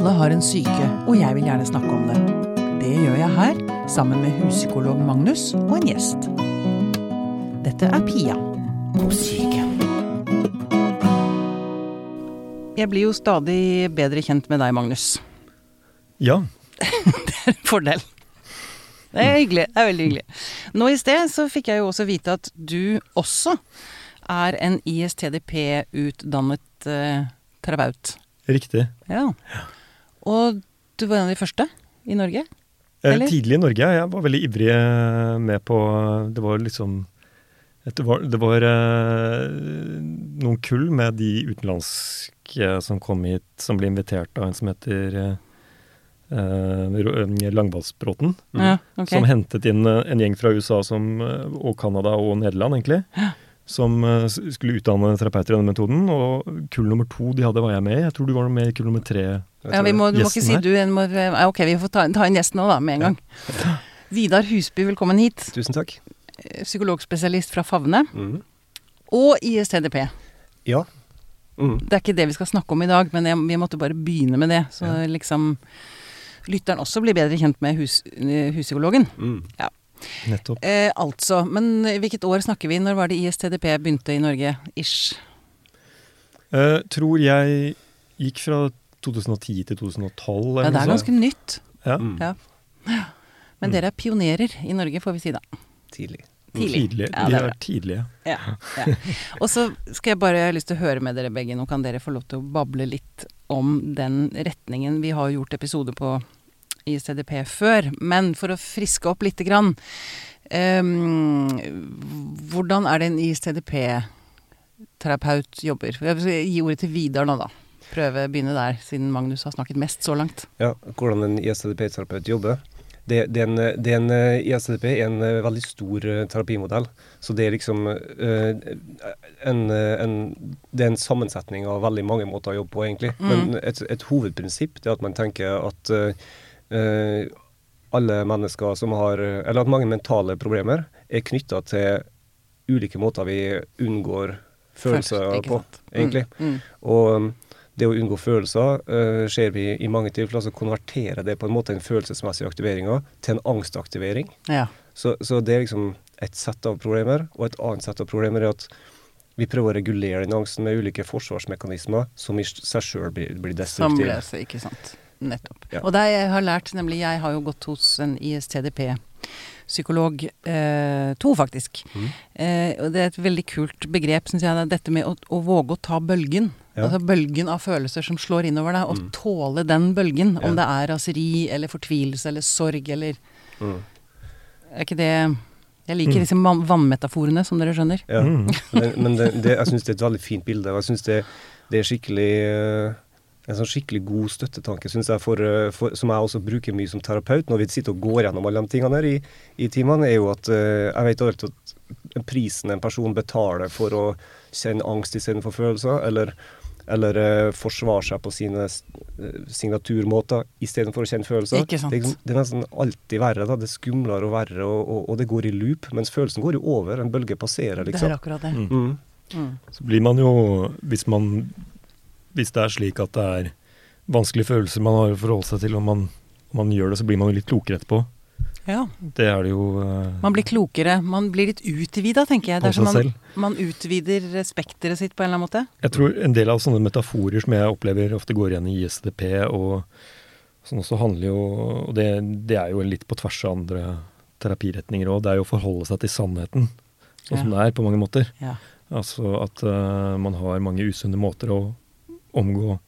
Alle har en syke, og jeg vil gjerne snakke om det. Det gjør jeg her, sammen med huspsykolog Magnus og en gjest. Dette er Pia på syke. Jeg blir jo stadig bedre kjent med deg, Magnus. Ja. det er en Fordel. Det er hyggelig. Det er veldig hyggelig. Nå i sted så fikk jeg jo også vite at du også er en ISTDP-utdannet uh, terapeut. Riktig. Ja. Og du var en av de første i Norge? Eh, Eller? tidlig i Norge. Jeg var veldig ivrig eh, med på Det var liksom Det var, det var eh, noen kull med de utenlandske som kom hit, som ble invitert av en som heter eh, eh, eh, Langvassbråten. Ja, okay. Som hentet inn eh, en gjeng fra USA som, eh, og Canada og Nederland, egentlig. Som eh, skulle utdanne terapeuter i denne metoden. Og kull nummer to de hadde, var jeg med i. Jeg tror du var med i kull nummer tre. Ja, vi må, du må ikke si her. du. Må, ok, vi får ta, ta inn gjesten nå, da, med en gang. Vidar Husby, velkommen hit. Tusen takk. Eh, Psykologspesialist fra Favne. Mm. Og ISTDP. Ja. Mm. Det er ikke det vi skal snakke om i dag, men jeg, vi måtte bare begynne med det. Så liksom lytteren også blir bedre kjent med hus, eh, huspsykologen. Mm. Nettopp. Eh, altså, men hvilket år snakker vi? Når var det ISTDP begynte i Norge? Ish. Eh, tror jeg gikk fra 2010 til 2012. Ja, det er ganske nytt. Ja. Mm. Ja. Men dere er pionerer i Norge, får vi si da. Tidlig. Tidlig. Tidlig. Ja, Vi er er tidlige. Ja, ja. Og så skal jeg bare jeg har lyst til å høre med dere begge. Nå kan dere få lov til å bable litt om den retningen. Vi har gjort episode på ICDP før, men for å friske opp lite grann um, Hvordan er det en ICDP-terapeut jobber? Jeg vil gi ordet til Vidar nå, da. Prøve å begynne der, siden Magnus har snakket mest så langt. Ja, hvordan en ISTDP-terapeut jobber. Det, det, er en, det en ISDP ISTDP er en eh, veldig stor eh, terapimodell. Så det er liksom eh, en, en, Det er en sammensetning av veldig mange måter å jobbe på, egentlig. Men et, et hovedprinsipp det er at man tenker at alle mennesker som har Eller at mange mentale problemer er knytta til ulike måter vi unngår følelser Først, på? Mm, egentlig. mm. Og um, det å unngå følelser uh, ser vi i mange tilfeller, så konverterer det på en måte en følelsesmessig aktivering til en angstaktivering. Ja. Så, så det er liksom et sett av problemer, og et annet sett av problemer er at vi prøver å regulere den angsten med ulike forsvarsmekanismer som i seg sjøl blir, blir destruktive. ble ikke sant. Nettopp. Ja. Og det jeg har lært, nemlig jeg har jo gått hos en ISTDP-psykolog, eh, to faktisk. Mm. Eh, og det er et veldig kult begrep, syns jeg, det er dette med å, å våge å ta bølgen. Ja. Altså bølgen av følelser som slår innover deg, og Mm. tåle den bølgen. Om det er raseri eller fortvilelse eller sorg eller Mm. Er ikke det Jeg liker disse vannmetaforene, som dere skjønner. Ja. Mm. Men, men det, det, jeg syns det er et veldig fint bilde. Jeg syns det, det er skikkelig eh, en sånn skikkelig god støttetanke, synes jeg, for, eh, for, som jeg også bruker mye som terapeut når vi sitter og går gjennom alle de tingene her i, i timene, er jo at uh, jeg vet alltid at prisen en person betaler for å kjenne angst istedenfor følelser, eller, eller uh, forsvare seg på sine signaturmåter istedenfor å kjenne følelser. Ikke sant. Det, liksom- det er nesten alltid verre. da, Det er skumlere og verre, og, og, og det går i loop. Mens følelsen går jo over. En bølge passerer, Det er liksom. akkurat det. Mm. Mm. Mm. Så blir man jo, hvis man Hvis det er slik at det er vanskelige følelser man har å forholde seg til, og man, om man gjør det, så blir man jo litt klokere etterpå. Ja. Det er det jo uh, Man blir klokere. Man blir litt utvida, tenker jeg. Det er som man, man utvider spekteret sitt på en eller annen måte. Jeg tror en del av sånne metaforer som jeg opplever ofte går igjen i ISDP, og som også handler jo Og det, det er jo litt på tvers av andre terapiretninger òg. Det er jo å forholde seg til sannheten, sånn som Ja. det er på mange måter. Ja. Altså at uh, man har mange usunne måter å omgå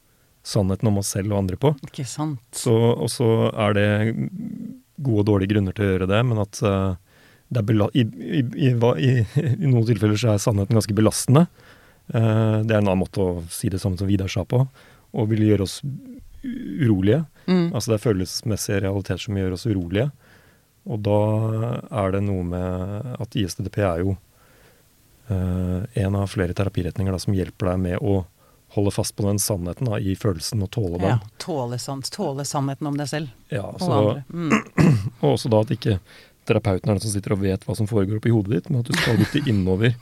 sannheten om oss selv og andre på. Ikke sant. Så, og så er det gode og dårlige grunner til å gjøre det, men at eh, det i, i, i, i, I noen tilfeller så er sannheten ganske belastende. Eh, det er en annen måte å si det samme som Vidar sa på, og vil gjøre oss urolige. Mm. Altså det er følelsesmessige realiteter som gjør oss urolige. Og da er det noe med at ISTDP er jo eh, en av flere terapiretninger da, som hjelper deg med å holde fast på den sannheten da, i følelsen og tåle den. Ja, tåle, tåle sannheten om deg selv Ja, og så, andre. Mm. og også da at ikke terapeuten er den som sitter og vet hva som foregår oppi hodet ditt, men at du skal dytte innover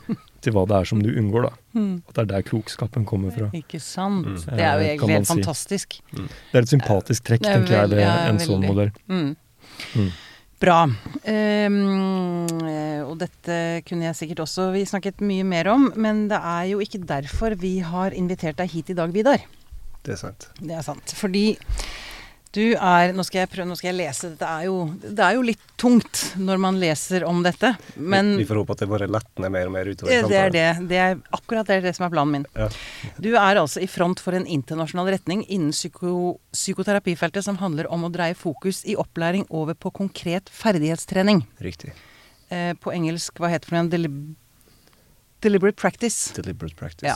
til hva det er som du unngår. da. Mm. At det er der klokskapen kommer fra. Ikke sant. Mm. Det er jo Eh, egentlig helt si. fantastisk. Det er et sympatisk trekk, er tenker jeg, det, en sånn veldig. modell. Mm. Bra. Eh, og dette kunne jeg sikkert også vi snakket mye mer om, men det er jo ikke derfor vi har invitert deg hit i dag, Vidar. Det er sant. Det er sant. Fordi du er Nå skal jeg prøve, nå skal jeg lese. Dette er jo, det er jo litt tungt når man leser om dette, men vi, vi får håpe at det bare letner mer og mer utover Det er det. det er, akkurat det er det som er planen min. Ja. Du er altså i front for en internasjonal retning innen psyko, psykoterapifeltet som handler om å dreie fokus i opplæring over på konkret ferdighetstrening. Riktig. Eh, på engelsk, hva heter det for noe? delib deliberate practice. Deliberate practice. Ja.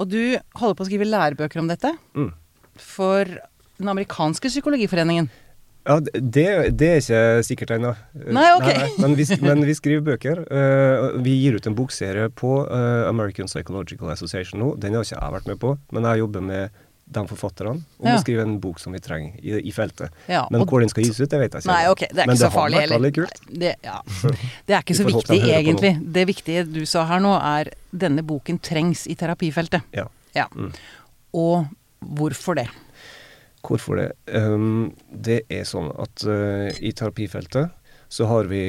Og du holder på å skrive lærebøker om dette Mm. for den amerikanske psykologiforeningen. Ja, det, det er ikke sikkert ennå. Eh, Nei, ok. Men, vi, men vi skriver bøker. eh, vi gir ut en bokserie på eh, American Psychological Association nå. Den har ikke jeg vært med på, men jeg jobber med de forfatterne om Ja. å skrive en bok som vi trenger i, i feltet. Ja, Men hvor den skal gis ut, det vet jeg ikke. Nei, ok, det er ikke så det hadde farlig vært heller. veldig kult. Nei, Det, ja. det er ikke så viktig egentlig. Det viktige du sa her nå, er denne boken trengs i terapifeltet. Ja. Ja. Mm. Og hvorfor det? Hvorfor det? Um, det er sånn at uh, i terapifeltet så har vi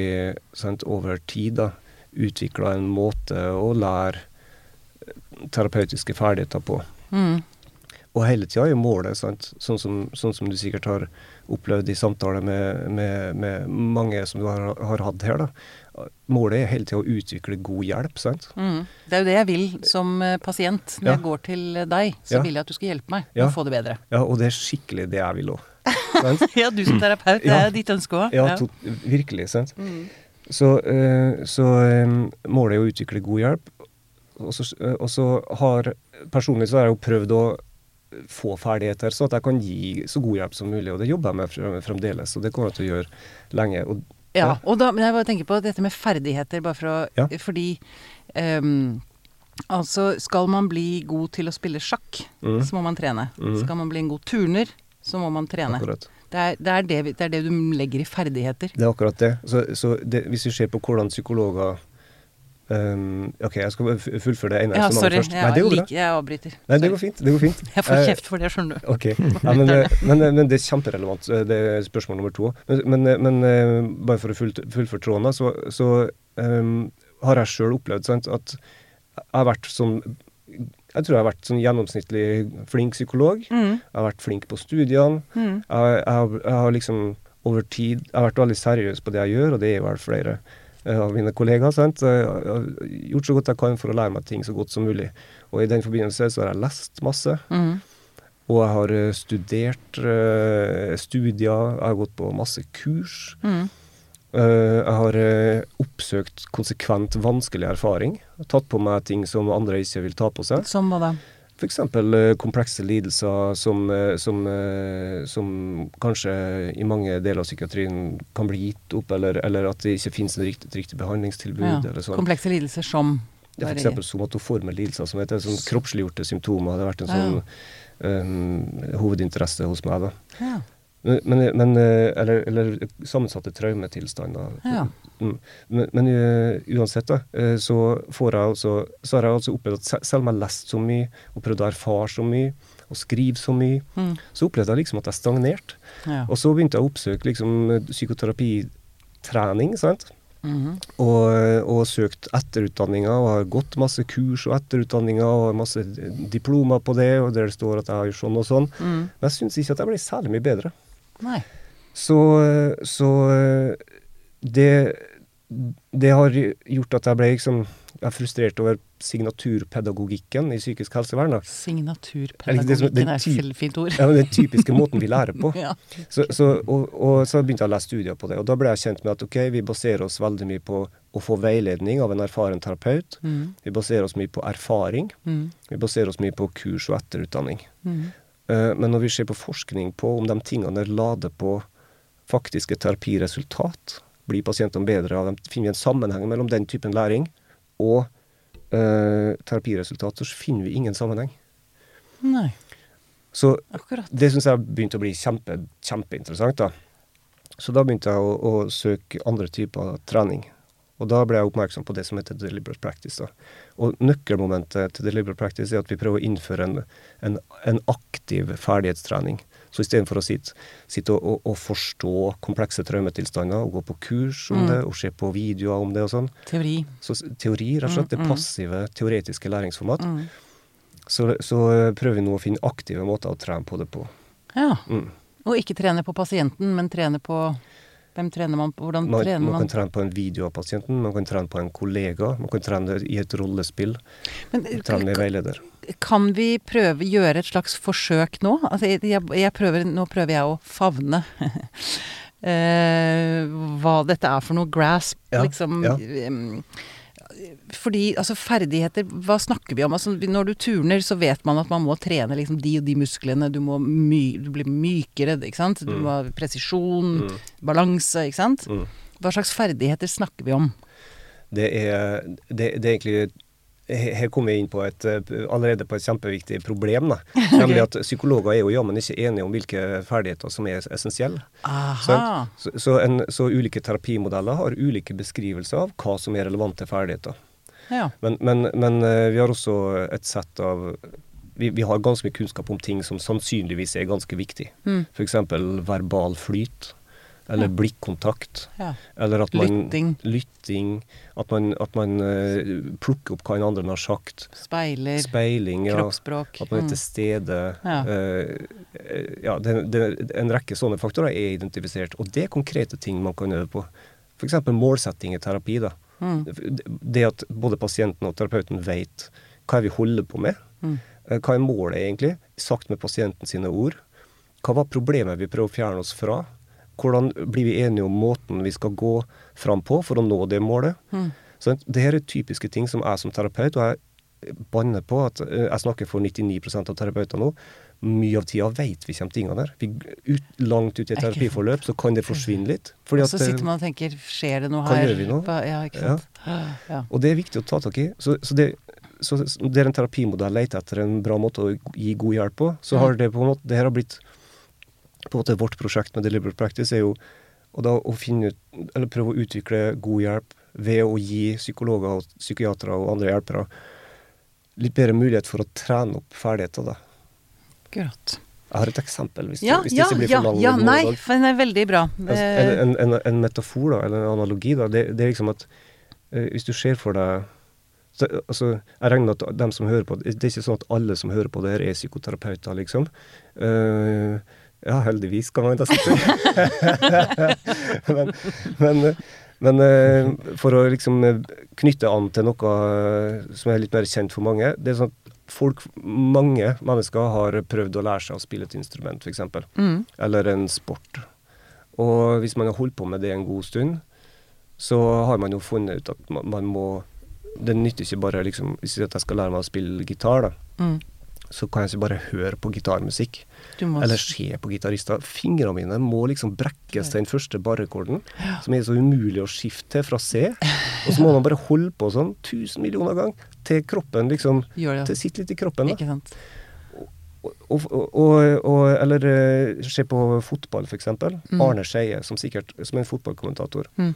sant, over tid da, utvikla en måte å lære eh, terapeutiske ferdigheter på. Mm. Og hele tida er målet, sant? Sånn, som, sånn som du sikkert har opplevd i samtale med, med, med mange som du har, har hatt her. da. Målet er hele tida å utvikle god hjelp. sant? Mm. Det er jo det jeg vil som eh, pasient. Når Ja. jeg går til deg, så Ja. vil jeg at du skal hjelpe meg Ja. å få det bedre. Ja, Og det er skikkelig det jeg vil òg. Ja, du som terapeut, det er ditt ønske òg. Ja, to, virkelig. sant? Mm. Så, eh, så eh, målet er å utvikle god hjelp. Og så, og så har Personlig så har jeg jo prøvd å få ferdigheter, så at jeg kan gi så god hjelp som mulig. Og det jobber jeg med fremdeles, og det kommer jeg til å gjøre lenge. Og, Ja, og da, men jeg bare tenker på dette med ferdigheter, bare for å Ja. Fordi um, Altså, skal man bli god til å spille sjakk, Mm. så må man trene. Mm. Skal man bli en god turner, så må man trene. akkurat. Det er det, er det, det er det du legger i ferdigheter. Det er akkurat det. Så, så det, hvis vi ser på hvordan psykologer ehm, OK, jeg skal fullføre det ene Ja, sorry, først. Nei, det går bra. jeg avbryter. Nei, det går fint. Det går fint. Jeg får Eh, kjeft for det, skjønner du. Ok, ja, men, eh, men, eh, men det er kjemperelevant. Det er spørsmål nummer to. Men, men, men bare for å fullføre tråden, så, så um, har jeg sjøl opplevd sant, at jeg har vært sånn Jeg tror jeg har vært sånn gjennomsnittlig flink psykolog. Mm, Jeg har vært flink på studiene. mm, Jeg, jeg, har, jeg har liksom over tid Jeg har vært veldig seriøs på det jeg gjør, og det er vel flere av mine kollegaer. sant? Jeg har gjort så godt jeg kan for å lære meg ting så godt som mulig. Og i den forbindelse så har jeg lest masse. mm. Og jeg har eh, studert eh, studier, jeg har gått på masse kurs. Mm. Eh, jeg har eh, oppsøkt konsekvent vanskelig erfaring. Tatt på meg ting som andre ikke vil ta på seg. Som hva da? F.eks. Uh, komplekse lidelser som, eh, som, eh, som kanskje i mange deler av psykiatrien kan bli gitt opp, eller, eller at det ikke finnes et riktig, riktig behandlingstilbud. Ja. eller sånn. Komplekse lidelser som Ja, f.eks. somatoforme lidelser, som heter sånn kroppsliggjorte symptomer. Det har vært en Ja. sånn eh, hovedinteresse hos meg. da. Ja. Men, men, eh, eller, eller sammensatte traumetilstander. Ja. Mm. Men, men eh, uansett, da, eh, så, får jeg altså, så har jeg altså opplevd at selv om jeg har lest så mye, og prøvd å erfare så mye, og skrive så mye, Mm. så opplevde jeg liksom at jeg stagnerte. ja. Og så begynte jeg å oppsøke liksom psykoterapitrening, sant. Mhm. Og, og søkt etterutdanninger, og har gått masse kurs og etterutdanninger, og har masse diplomer på det, og der det står at jeg har gjort sånn og sånn. Mm. Men jeg syns ikke at jeg ble særlig mye bedre. Nei. Så, så det, det har gjort at jeg ble liksom Jeg er frustrert over signaturpedagogikken i psykisk helsevern. da. Signaturpedagogikken det er et fint ord. Ja, Den typiske måten vi lærer på. Ja. Så, så, og, og så begynte jeg å lese studier på det. Og da ble jeg kjent med at ok, vi baserer oss veldig mye på å få veiledning av en erfaren terapeut. Mm. Vi baserer oss mye på erfaring. Mm. Vi baserer oss mye på kurs og etterutdanning. Mm. Uh, Men når vi ser på forskning på om de tingene der lader på faktiske terapiresultat, blir pasientene bedre av dem, finner vi en sammenheng mellom den typen læring og eh, terapiresultat, så finner vi ingen sammenheng. Nei, Så akkurat. det syns jeg har begynt å bli kjempe, kjempeinteressant. da. Så da begynte jeg å, å søke andre typer trening. Og da ble jeg oppmerksom på det som heter deliberate practice. Da. Og nøkkelmomentet til deliberate practice er at vi prøver å innføre en, en, en aktiv ferdighetstrening. Så istedenfor å sitte, sitte og, og, og, forstå komplekse traumetilstander og gå på kurs om mm. det og se på videoer om det og sånn Teori. Så teori, rett og slett. Det mm, mm. passive, teoretiske læringsformat. Mm. Så, så, prøver vi nå å finne aktive måter å trene på det på. Ja. Mm. Og ikke trene på pasienten, men trene på hvem trener man på? Hvordan man, trener man? Man kan trene på en video av pasienten, man kan trene på en kollega, man kan trene i et rollespill. Men, trene med veileder. Kan vi prøve gjøre et slags forsøk nå? Altså, jeg, jeg prøver, nå prøver jeg å favne eh, hva dette er for noe. Grasp, ja, liksom. Ja fordi altså ferdigheter, hva snakker vi om? Altså, når du turner, så vet man at man må trene liksom de og de musklene. Du må my, du blir mykere, ikke sant. Du mm. må ha presisjon, mm. balanse, ikke sant. Mm. Hva slags ferdigheter snakker vi om? Det er, det, det er egentlig her kommer vi inn på et, eh, allerede på et kjempeviktig problem. Da. Nemlig at psykologer er jo jammen ikke enige om hvilke ferdigheter som er essensielle. Så, så, en, så, ulike terapimodeller har ulike beskrivelser av hva som er relevante ferdigheter. Ja. Men, men, men, eh, vi har også et sett av vi, vi, har ganske mye kunnskap om ting som sannsynligvis er ganske viktig. Mm. F.eks. verbal flyt. Eller blikkontakt. Ja. Eller at man Lytting. lytting at man, at man uh, plukker opp hva en andre har sagt. Speiler. Speiling, ja. Kroppsspråk. At man er til mm. stede. Ja, uh, ja det, det, en rekke sånne faktorer er identifisert. Og det er konkrete ting man kan øve på. F.eks. målsetting i terapi. da. Mm. Det at både pasienten og terapeuten vet hva vi holder på med. Mm. Hva er målet, egentlig? Sagt med pasienten sine ord. Hva var problemet vi prøver å fjerne oss fra? Hvordan blir vi enige om måten vi skal gå fram på for å nå det målet? Mm. Så det her er typiske ting som jeg som terapeut, og jeg banner på at eh, jeg snakker for 99% av terapeuter nå, mye av tida vet vi kommer tingene der. Vi, ut, langt ut i et terapiforløp så kan det forsvinne litt. og så sitter man og tenker skjer det noe her? Gjør vi noe? Ja, ikke sant. Ja. Ja. Og det er viktig å ta tak i. Så, så, det, så der en terapimodell leter etter en bra måte å gi god hjelp på, så har det på en måte det her har blitt på en måte vårt prosjekt med Deliberate Practice er jo å finne ut, eller prøve å utvikle god hjelp ved å gi psykologer og psykiatere og andre hjelpere litt bedre mulighet for å trene opp ferdigheter. da. Akkurat. Jeg har et eksempel, hvis, ja, det, hvis ja, det blir for lang. Ja, nei, for den er veldig bra. Altså, en, en, en, metafor, da, eller en analogi, da, det, det er liksom at eh, hvis du ser for deg så, altså, Jeg regner med at dem som hører på Det er ikke sånn at alle som hører på det her, er psykoterapeuter, liksom. Uh, ja, heldigvis, kan man da si. men, men, men, eh, for å liksom knytte an til noe eh, som er litt mer kjent for mange det er sånn at folk, Mange mennesker har prøvd å lære seg å spille et instrument, f.eks. Mm. Eller en sport. Og hvis man har holdt på med det en god stund, så har man jo funnet ut at man, man må Det nytter ikke bare liksom Hvis jeg skal lære meg å spille gitar, da. Mm så kan jeg ikke bare høre på gitarmusikk. Eller se på gitarister. Fingrene mine må liksom brekkes til den første barrekorden, ja. som er så umulig å skifte til fra C. Og så må man bare holde på sånn tusen millioner ganger til kroppen liksom Gjør det. Til sitter litt i kroppen. da. Ikke sant. Og, og, og, og, eller uh, se på fotball, f.eks. Mm. Arne Skeie, som, sikkert, som er en fotballkommentator. Mm.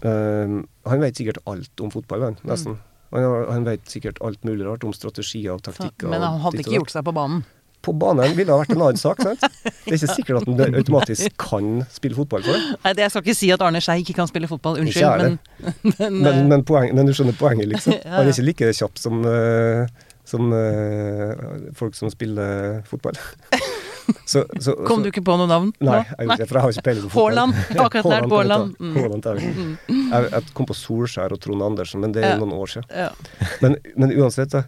Um, han vet sikkert alt om fotball, han, nesten. Mm. Han, han vet sikkert alt mulig rart om strategier og taktikker. Men han hadde ikke gjort seg på banen? På banen ville det vært en annen sak. sant? Det er ikke sikkert at han automatisk kan spille fotball for det. Nei, det Jeg skal ikke si at Arne Skei ikke kan spille fotball, unnskyld, men men, men, eh, men, poeng, men, du skjønner poenget, liksom. Han er ikke like kjapp som, uh, som uh, folk som spiller fotball. Så, så, Kom du ikke på noe navn? Nei, jeg gjorde for jeg har ikke peiling på fotball. Haaland. Akkurat der, Haaland. Mm. Jeg, jeg, kom på Solskjær og Trond Andersen, men det er ja. noen år siden. Ja. Men, men, uansett, det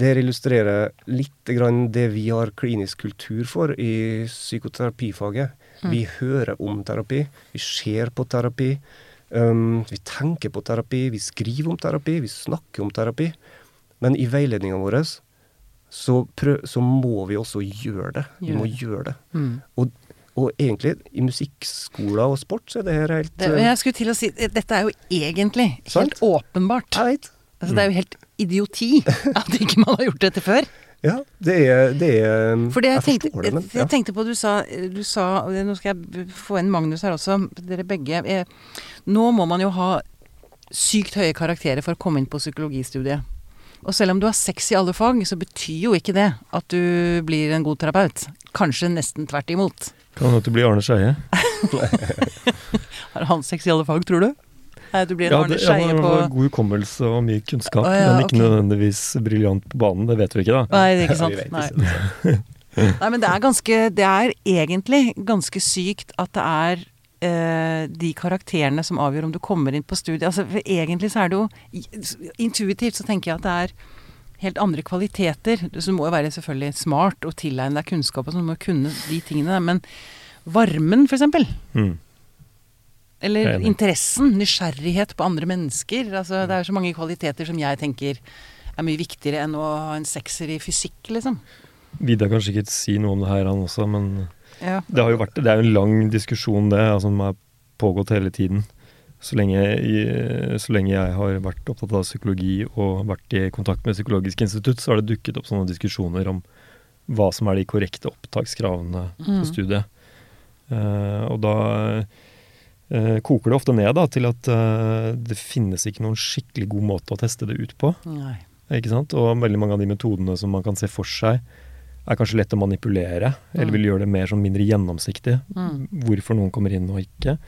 her illustrerer litt grann det vi har klinisk kultur for i psykoterapifaget. Mm. Vi hører om terapi, vi ser på terapi. Um, vi tenker på terapi, vi skriver om terapi, vi snakker om terapi. Men i veiledninga vår så, så, må vi også gjøre det. Vi må gjøre det. Mm. Og, og, egentlig, i musikkskoler og sport, så er det her helt det, Jeg skulle til å si Dette er jo egentlig sant? helt åpenbart. Jeg vet. Altså, det er jo helt idioti at ikke man har gjort dette før. Ja, det er, det er For det jeg, Jeg tenkte, forstår det, men ja. jeg tenkte på du sa, du sa Nå skal jeg få inn Magnus her også. Dere begge. Eh, nå må man jo ha sykt høye karakterer for å komme inn på psykologistudiet. Og selv om du har sex i alle fag, så betyr jo ikke det at du blir en god terapeut. Kanskje nesten tvert imot. Kan hende du blir Arne Skeie. Har han sex i alle fag, tror du? Du blir en Ja, Arne det- ja, Skeie på god hukommelse og mye kunnskap, Å, ja, men ikke okay. nødvendigvis briljant på banen. Det vet vi ikke, da. Nei, det er ikke sant. Nei. Nei, men det er ganske Det er egentlig ganske sykt at det er eh, de karakterene som avgjør om du kommer inn på studiet. Altså, for egentlig så er det jo Intuitivt så tenker jeg at det er helt andre kvaliteter. Så du må jo være selvfølgelig smart og tilegne deg kunnskap og sånn, du må kunne de tingene. Men varmen, for eksempel. Mm. Eller er interessen, nysgjerrighet på andre mennesker. Altså, det er så mange kvaliteter som jeg tenker er mye viktigere enn å ha en sekser i fysikk, liksom. Vidar kan sikkert si noe om det her, han også, men Ja. det vært Det er jo en lang diskusjon, det, altså, som har pågått hele tiden. Så lenge, så lenge jeg har vært opptatt av psykologi og vært i kontakt med Psykologisk institutt, så har det dukket opp sånne diskusjoner om hva som er de korrekte opptakskravene Mm. på studiet. Uh, og da eh, koker det ofte ned da, til at eh, det finnes ikke noen skikkelig god måte å teste det ut på. Nei. Ikke sant? Og veldig mange av de metodene som man kan se for seg, er kanskje lett å manipulere, eller Mm. vil gjøre det mer sånn mindre gjennomsiktig. Mm. Hvorfor noen kommer inn og ikke.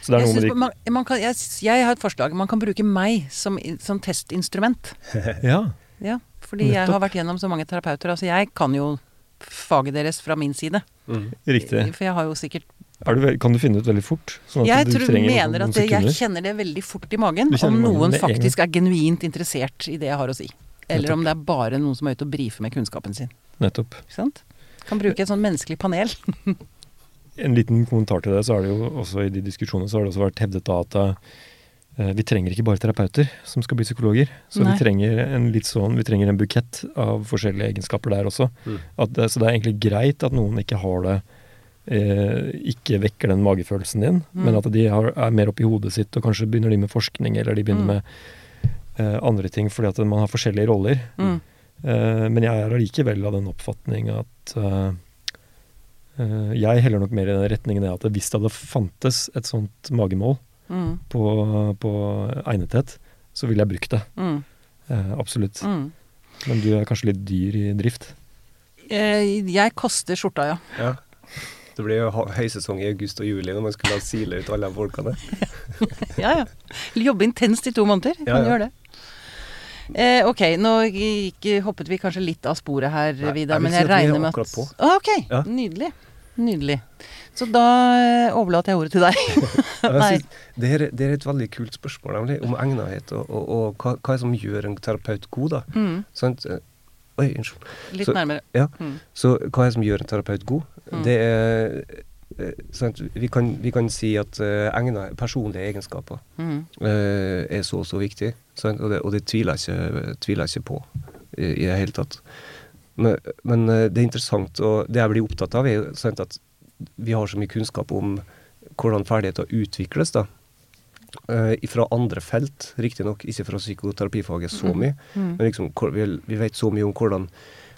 Så det er Jeg, noe med de man, man kan, jeg, jeg har et forslag. Man kan bruke meg som, som testinstrument. Ja. Ja, fordi jeg har vært gjennom så mange terapeuter. Altså jeg kan jo faget deres fra min side. Mm. Riktig. For jeg har jo sikkert Er du, kan du finne ut veldig fort? Sånn at Jeg du tror, du mener noen at det, jeg kjenner det veldig fort i magen om noen faktisk er genuint interessert i det jeg har å si. Eller om det er bare noen som er ute og brifer med kunnskapen sin. Nettopp. Ikke sant? Kan bruke et sånn menneskelig panel. En liten kommentar til det, så er det jo også i de diskusjonene så har det også vært hevdet da at uh, vi trenger ikke bare terapeuter som skal bli psykologer. Så Nei. vi trenger en litt sånn, vi trenger en bukett av forskjellige egenskaper der også. Mm. At så det er egentlig greit at noen ikke har det eh, Ikke vekker den magefølelsen din, Mm. men at de har, er mer oppi hodet sitt, og kanskje begynner de med forskning, eller de begynner Mm. med eh, andre ting, fordi at man har forskjellige roller. Mm. Eh, men jeg er allikevel av den oppfatning at eh, eh, Jeg heller nok mer i den retningen at hvis det hadde fantes et sånt magemål Mm. på, på egnethet, så ville jeg brukt det. Mm. Eh, absolutt. Mm. Men du er kanskje litt dyr i drift? Eh, Jeg koster skjorta, ja. Ja. Det blir jo høysesong i august og juli når man skulle la sile ut alle de folkene. Ja, ja. Jobbe intenst i to måneder. Kan Ja, ja. gjøre det. Eh, ok, nå gikk, hoppet vi kanskje litt av sporet her, Nei, Vidar, men jeg er regner med at. Ah, ok, Ja. nydelig. Nydelig. Så da eh, overlater jeg ordet til deg. Det, er, det er et veldig kult spørsmål nemlig, om egnethet, og, og, og hva, hva som gjør en terapeut god, da. Mm? Eh, Oi, unnskyld. litt Så- nærmere. Ja. Mm. Så hva er det som gjør en terapeut god? Mm. Det er sånn? Vi, kan, vi kan si at uh, egna, personlige egenskaper Mm. uh, er så og så viktig, sånn, og det, og det tviler jeg ikke, tviler ikke på i, i det hele tatt. Men, men uh, det er interessant, og det jeg blir opptatt av, er sånn, at vi har så mye kunnskap om hvordan ferdigheter utvikles, da. Uh, fra andre felt, riktignok ikke fra psykoterapifaget så mye, Mm. men liksom, vi, vi vet så mye om hvordan,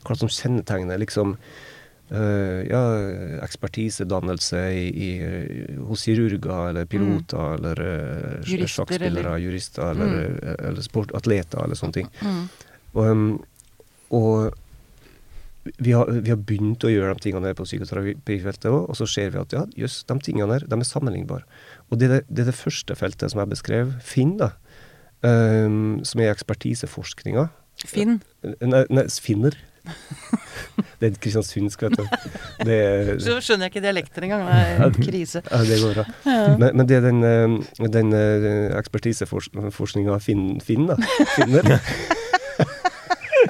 hva som kjennetegner liksom eh, ja, ekspertisedannelse i, i, hos kirurger eller piloter eller uh, Jurister, sjakkspillere, eller- jurister eller, eh, eller sportatleter eller sånne ting. Mm. Og, og vi, har, vi har begynt å gjøre de tingene der på psykoterapifeltet òg, og så ser vi at ja, jøss, de tingene der de er sammenlignbare. Og det er det, det er det første feltet som jeg beskrev, Finn, da, um, som er ekspertiseforskninga. Finn. Nei, nei, finner. Det er kristiansundsk, vet du. Det, er- Så skjønner jeg ikke dialekter engang. Det er en krise. ja, det går bra. Men, men det er den, eh, den eh, ekspertiseforskninga Finn, Finn, da. Finner.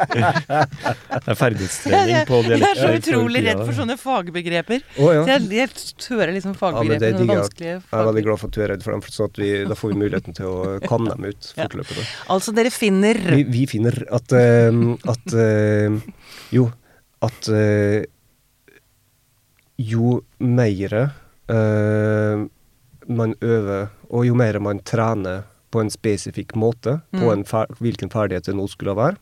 Det er ferdighetstrening på jeg er så utrolig redd for sånne fagbegreper. Oh, ja. Så jeg, jeg hører liksom Ja, men det fagbegreper, jeg. Jeg er veldig glad for at du er redd for dem, for sånn at vi, da får vi muligheten til å kamme dem ut Ja. Altså, dere finner Vi, vi finner at, uh, at uh, Jo, at uh, jo mer eh, man øver, og jo mer man trener på en spesifikk måte, på Mm. en fer hvilken ferdighet det nå skulle være,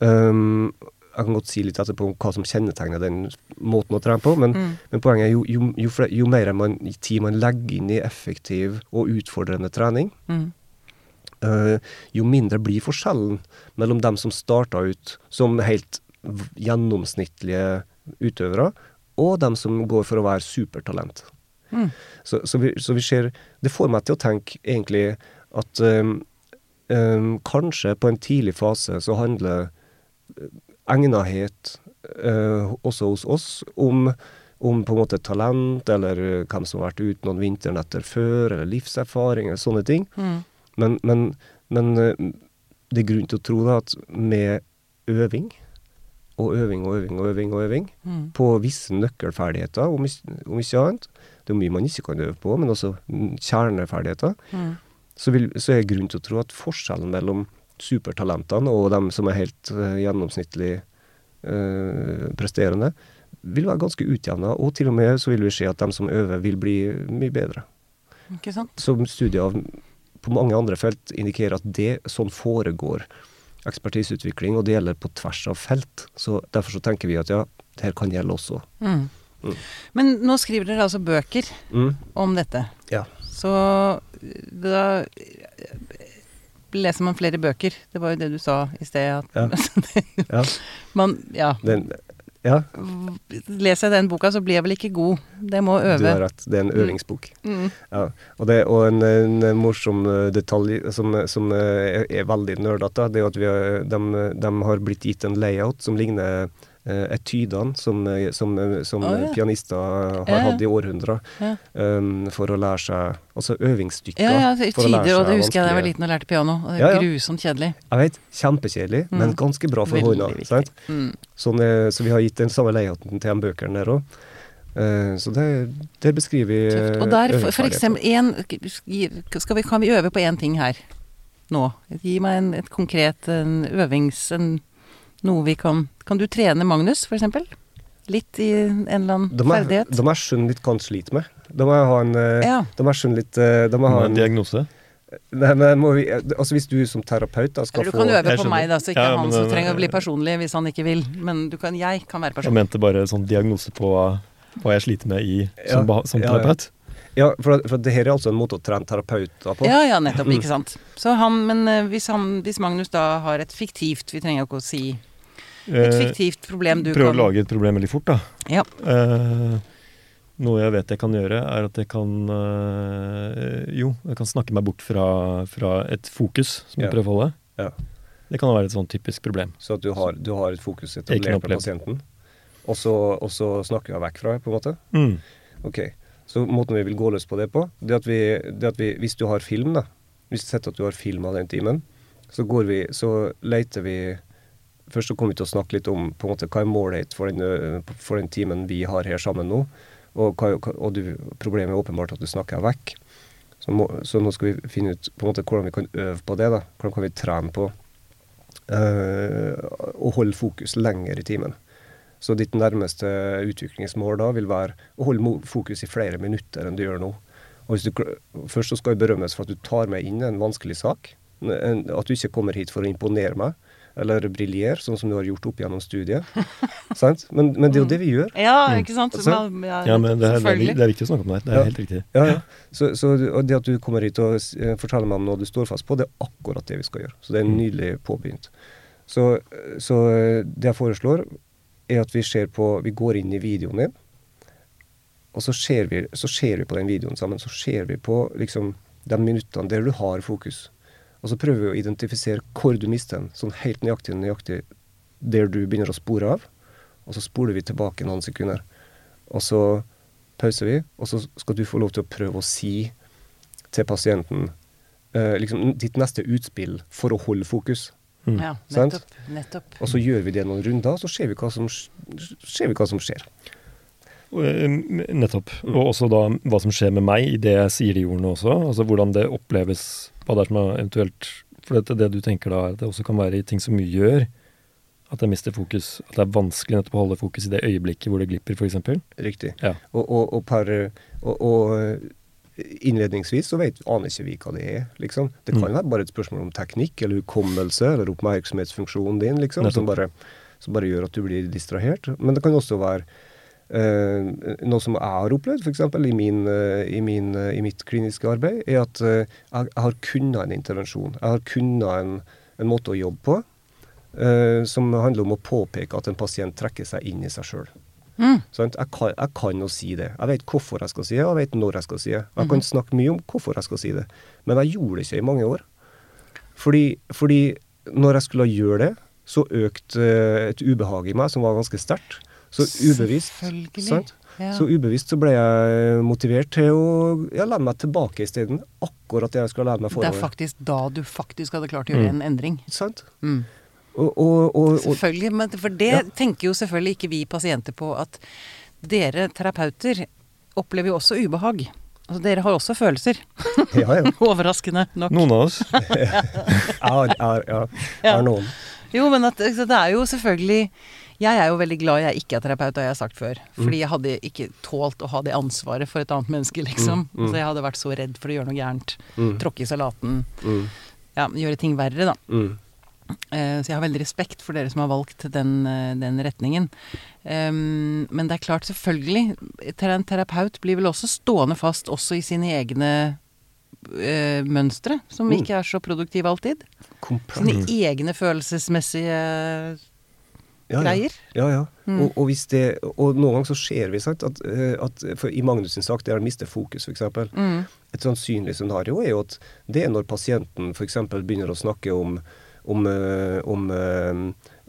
um, jeg kan godt si litt etterpå om hva som kjennetegner den måten å trene på, men, Mm. men poenget er jo, jo, jo, fle- jo mer man, tid man legger inn i effektiv og utfordrende trening, Mm. uh, jo mindre blir forskjellen mellom dem som starta ut som helt gjennomsnittlige utøvere, og dem som går for å være supertalent. Mm. Så, så, vi, så vi ser Det får meg til å tenke egentlig at um, um, kanskje på en tidlig fase så handler egnethet eh, også hos oss om, om på en måte talent, eller eh, hvem som har vært ute noen vinternetter før, eller livserfaring, eller sånne ting. Mm. Men, men, men eh, det er grunn til å tro da at med øving, og øving og øving og øving, og øving Mm. på visse nøkkelferdigheter, om om ikke annet Det er mye man ikke kan øve på, men også kjerneferdigheter. Mm. Så, vil, så er grunn til å tro at forskjellen mellom supertalentene og dem som er helt eh, gjennomsnittlig eh, presterende, vil være ganske utjevna. Og til og med så vil vi se at dem som øver, vil bli mye bedre. Ikke sant? Som studier av, på mange andre felt indikerer at det sånn foregår ekspertiseutvikling, og det gjelder på tvers av felt. Så Derfor så tenker vi at ja, det her kan gjelde også. Mm. Mm. Men nå skriver dere altså bøker Mm. om dette. Ja. Så da leser man flere bøker. Det var jo det du sa i sted. At Ja. Ja. man, ja. Den, ja, Leser jeg den boka, så blir jeg vel ikke god. Det må øve. du har rett. Det er en øvingsbok. Mm. Ja, og, det, og en, en morsom eh, detalj som, som eh, er, er veldig nerdete, det er at vi har, de, de har blitt gitt en layout som ligner eh, etydene som, eh, som, eh, som oh, ja. pianister har Ja, hatt i århundrer, Ja. um, for å lære seg Altså øvingsstykker. Ja, ja, for å lære tider, og det husker jeg da jeg var liten og lærte piano. Og det er grusomt kjedelig. Jeg vet, kjempekjedelig, men Mm. ganske bra for Veldig hånda. Mm. Sånn, eh, så vi har gitt den samme leiligheten til de bøkene der òg. så det, det beskriver eh, Tøft. Og der, for, for eksempel, en, vi, kan vi øve på én ting her nå? Gi meg en, et konkret en øvings... En, noe vi kan Kan du trene Magnus, for eksempel? Litt i en eller annen de er, ferdighet? De er skjønn litt kan han sliter med. Da må jeg ha en eh, Ja. De er skjønn litt De må ha en diagnose. Nei, men må vi, altså Hvis du som terapeut da skal Eller du få kan øve på meg, da, så ikke Ja, han men, som eh, trenger å bli personlig hvis han ikke vil. Men du kan, jeg kan være Jeg personlig. mente bare sånn diagnose på hva, jeg sliter med i, Ja, som, beha- som ja, ja. terapeut. Ja, for, for det her er altså en måte å trene terapeuter på. Ja, ja, nettopp. Ikke sant. Så han, men eh, hvis, han, hvis Magnus da har et fiktivt Vi trenger jo ikke å si et Eh, fiktivt problem du Prøve kan å lage et problem veldig fort, da. Ja. Eh, noe jeg vet jeg kan gjøre, er at jeg kan eh, Jo, jeg kan snakke meg bort fra, fra et fokus som Ja. jeg prøver å holde. Ja. Det kan være et sånn typisk problem. Så at du har, du har et fokus etablert på pasienten, og så, og så snakker jeg vekk fra det, på en måte. Mm. Ok, Så måten vi vil gå løs på det på, det at vi, det at vi hvis du har film, da Hvis du setter at du har film av den timen, så går vi, så leter vi Først så kommer vi til å snakke litt om på en måte, hva er målet for den, for den timen vi har her sammen nå. Og, hva, og du, problemet er åpenbart at du snakker vekk. Så, må, så nå skal vi finne ut på en måte hvordan vi kan øve på det. da. Hvordan kan vi trene på øh, å holde fokus lenger i timen. Så ditt nærmeste utviklingsmål da vil være å holde fokus i flere minutter enn du gjør nå. Og hvis du, først så skal jeg berømmes for at du tar meg inn en vanskelig sak. At du ikke kommer hit for å imponere meg, eller briljere, sånn som du har gjort opp gjennom studiet. Sant? Men, men det er jo det vi gjør. Ja, ikke sant? Så, ja, Ja, men det er, det, er, selvfølgelig. det er viktig å snakke om det. Det er Ja. helt riktig. Ja, ja. Så, så og det at du kommer hit og eh, forteller meg om noe du står fast på, det er akkurat det vi skal gjøre. Så det er Mm. nydelig påbegynt. Så, så eh, det jeg foreslår, er at vi ser på Vi går inn i videoen din, og så ser vi, så ser vi på den videoen sammen. Så ser vi på liksom de minuttene der du har fokus. Og så prøver vi å identifisere hvor du mister den, sånn helt nøyaktig nøyaktig der du begynner å spore av. Og så spoler vi tilbake noen sekunder. Og så pauser vi, og så skal du få lov til å prøve å si til pasienten eh, liksom ditt neste utspill for å holde fokus. Mm. Ja, nettopp. nettopp. Og så gjør vi det noen runder, så ser vi hva som, ser vi hva som skjer. Eh, Nettopp. Mm. Og også da hva som skjer med meg i det jeg sier de ordene også. Altså hvordan det oppleves, hva det er som er eventuelt For det, det du tenker da, er at det også kan være i ting som gjør at jeg mister fokus. At det er vanskelig nettopp å holde fokus i det øyeblikket hvor det glipper, f.eks. Riktig. Ja. Og, og, og par, og, innledningsvis så vet, aner ikke vi hva det er, liksom. Det kan Mm. være bare et spørsmål om teknikk eller hukommelse eller oppmerksomhetsfunksjonen din, liksom, som bare som bare gjør at du blir distrahert. Men det kan også være noe som jeg har opplevd, f.eks. I, min, eh, i, min, eh, i mitt kliniske arbeid, er at eh, jeg, har kunnet en intervensjon. Jeg har kunnet en, en måte å jobbe på eh, som handler om å påpeke at en pasient trekker seg inn i seg sjøl. Mm. Sånn, Jeg, kan, jeg kan jo si det. Jeg vet hvorfor jeg skal si det, og jeg vet når jeg skal si det. Jeg kan snakke mye om hvorfor jeg skal si det, men jeg gjorde det ikke i mange år. Fordi, fordi når jeg skulle gjøre det, så økte eh, et ubehag i meg som var ganske sterkt. Så ubevisst, Selvfølgelig. sant? Ja. så ubevisst så ble jeg motivert til å ja, lene meg tilbake isteden. Akkurat det jeg skulle lene meg forover. det er faktisk da du faktisk hadde klart å gjøre Mm. en endring. Sant? Mm. Og, og, og, og, Selvfølgelig, men for det Ja. tenker jo selvfølgelig ikke vi pasienter på at dere terapeuter opplever jo også ubehag. Altså dere har også følelser. ja, ja. Overraskende nok. Noen av oss. Ja, jeg Ja. er noen. Jo, men at, så det er jo selvfølgelig Jeg er jo veldig glad jeg ikke er terapeut, det har jeg sagt før. Fordi jeg hadde ikke tålt å ha det ansvaret for et annet menneske, liksom. Mm, mm. Så jeg hadde vært så redd for å gjøre noe gærent. Mm, Tråkke i salaten. mm, Ja, gjøre ting verre, da. mm. Eh, Så jeg har veldig respekt for dere som har valgt den, eh, den retningen. Um, men det er klart, selvfølgelig, en terapeut blir vel også stående fast også i sine egne uh, mønstre, som Mm. ikke er så produktive alltid. Komplett. Sine egne følelsesmessige Ja, ja. greier. Ja, ja. Mm. Og, og, hvis det, og noen ganger så ser vi sant, at, eh, at I Magnus sin sak, der han mister fokus, f.eks. Mm. Et sannsynlig scenario er jo at det er når pasienten f.eks. begynner å snakke om, om, eh, om eh,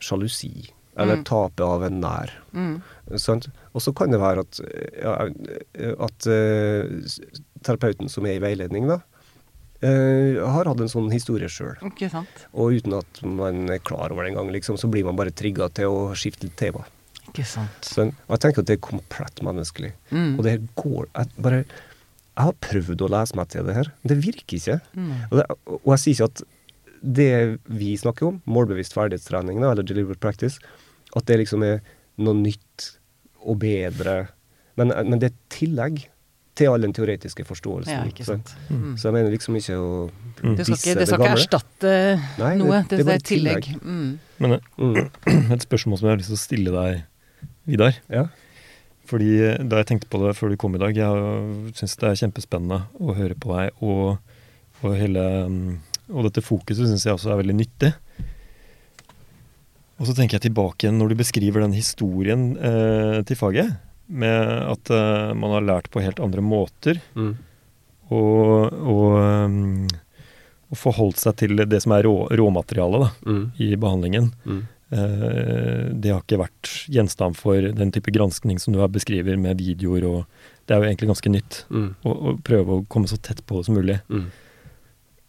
sjalusi, eller Mm. tapet av en nær. Mm. Og så kan det være at, at terapeuten som er i veiledning, da, eh, har hatt en sånn historie sjøl. Sant? Og uten at man er klar over det engang, liksom, så blir man bare trigga til å skifte litt tema. Ikke sant. Så jeg tenker at det er komplett menneskelig. Mm. Og det her går jeg, bare, jeg har prøvd å lese meg til det her. Det virker ikke. Mm. Og, det, og jeg sier ikke at det vi snakker om, målbevisst ferdighetstrening, da, eller deliberate practice, at det liksom er noe nytt og bedre. Men, men det er et tillegg til all den teoretiske forståelsen. Ja, ikke sant. Mm. Så jeg mener liksom ikke å Mm. Det skal det skal ikke erstatte Nei, noe. det- Det, det er det er et tillegg. Mm. Men eh, Mm. et spørsmål som jeg har lyst til å stille deg, Vidar. Ja. Fordi eh, da jeg tenkte på det før du kom i dag, jeg syns det er kjempespennende å høre på deg. Og, og, hele, mm, og dette fokuset syns jeg også er veldig nyttig. Og så tenker jeg tilbake igjen når du beskriver den historien eh, til faget, med at uh, man har lært på helt andre måter, Mm. og, og, um, og forholdt seg til det som er rå, råmaterialet da, Mm. i behandlingen. Mm. Uh, det har ikke vært gjenstand for den type granskning som du her beskriver, med videoer og Det er jo egentlig ganske nytt Mm. å, å prøve å komme så tett på som mulig. Mm.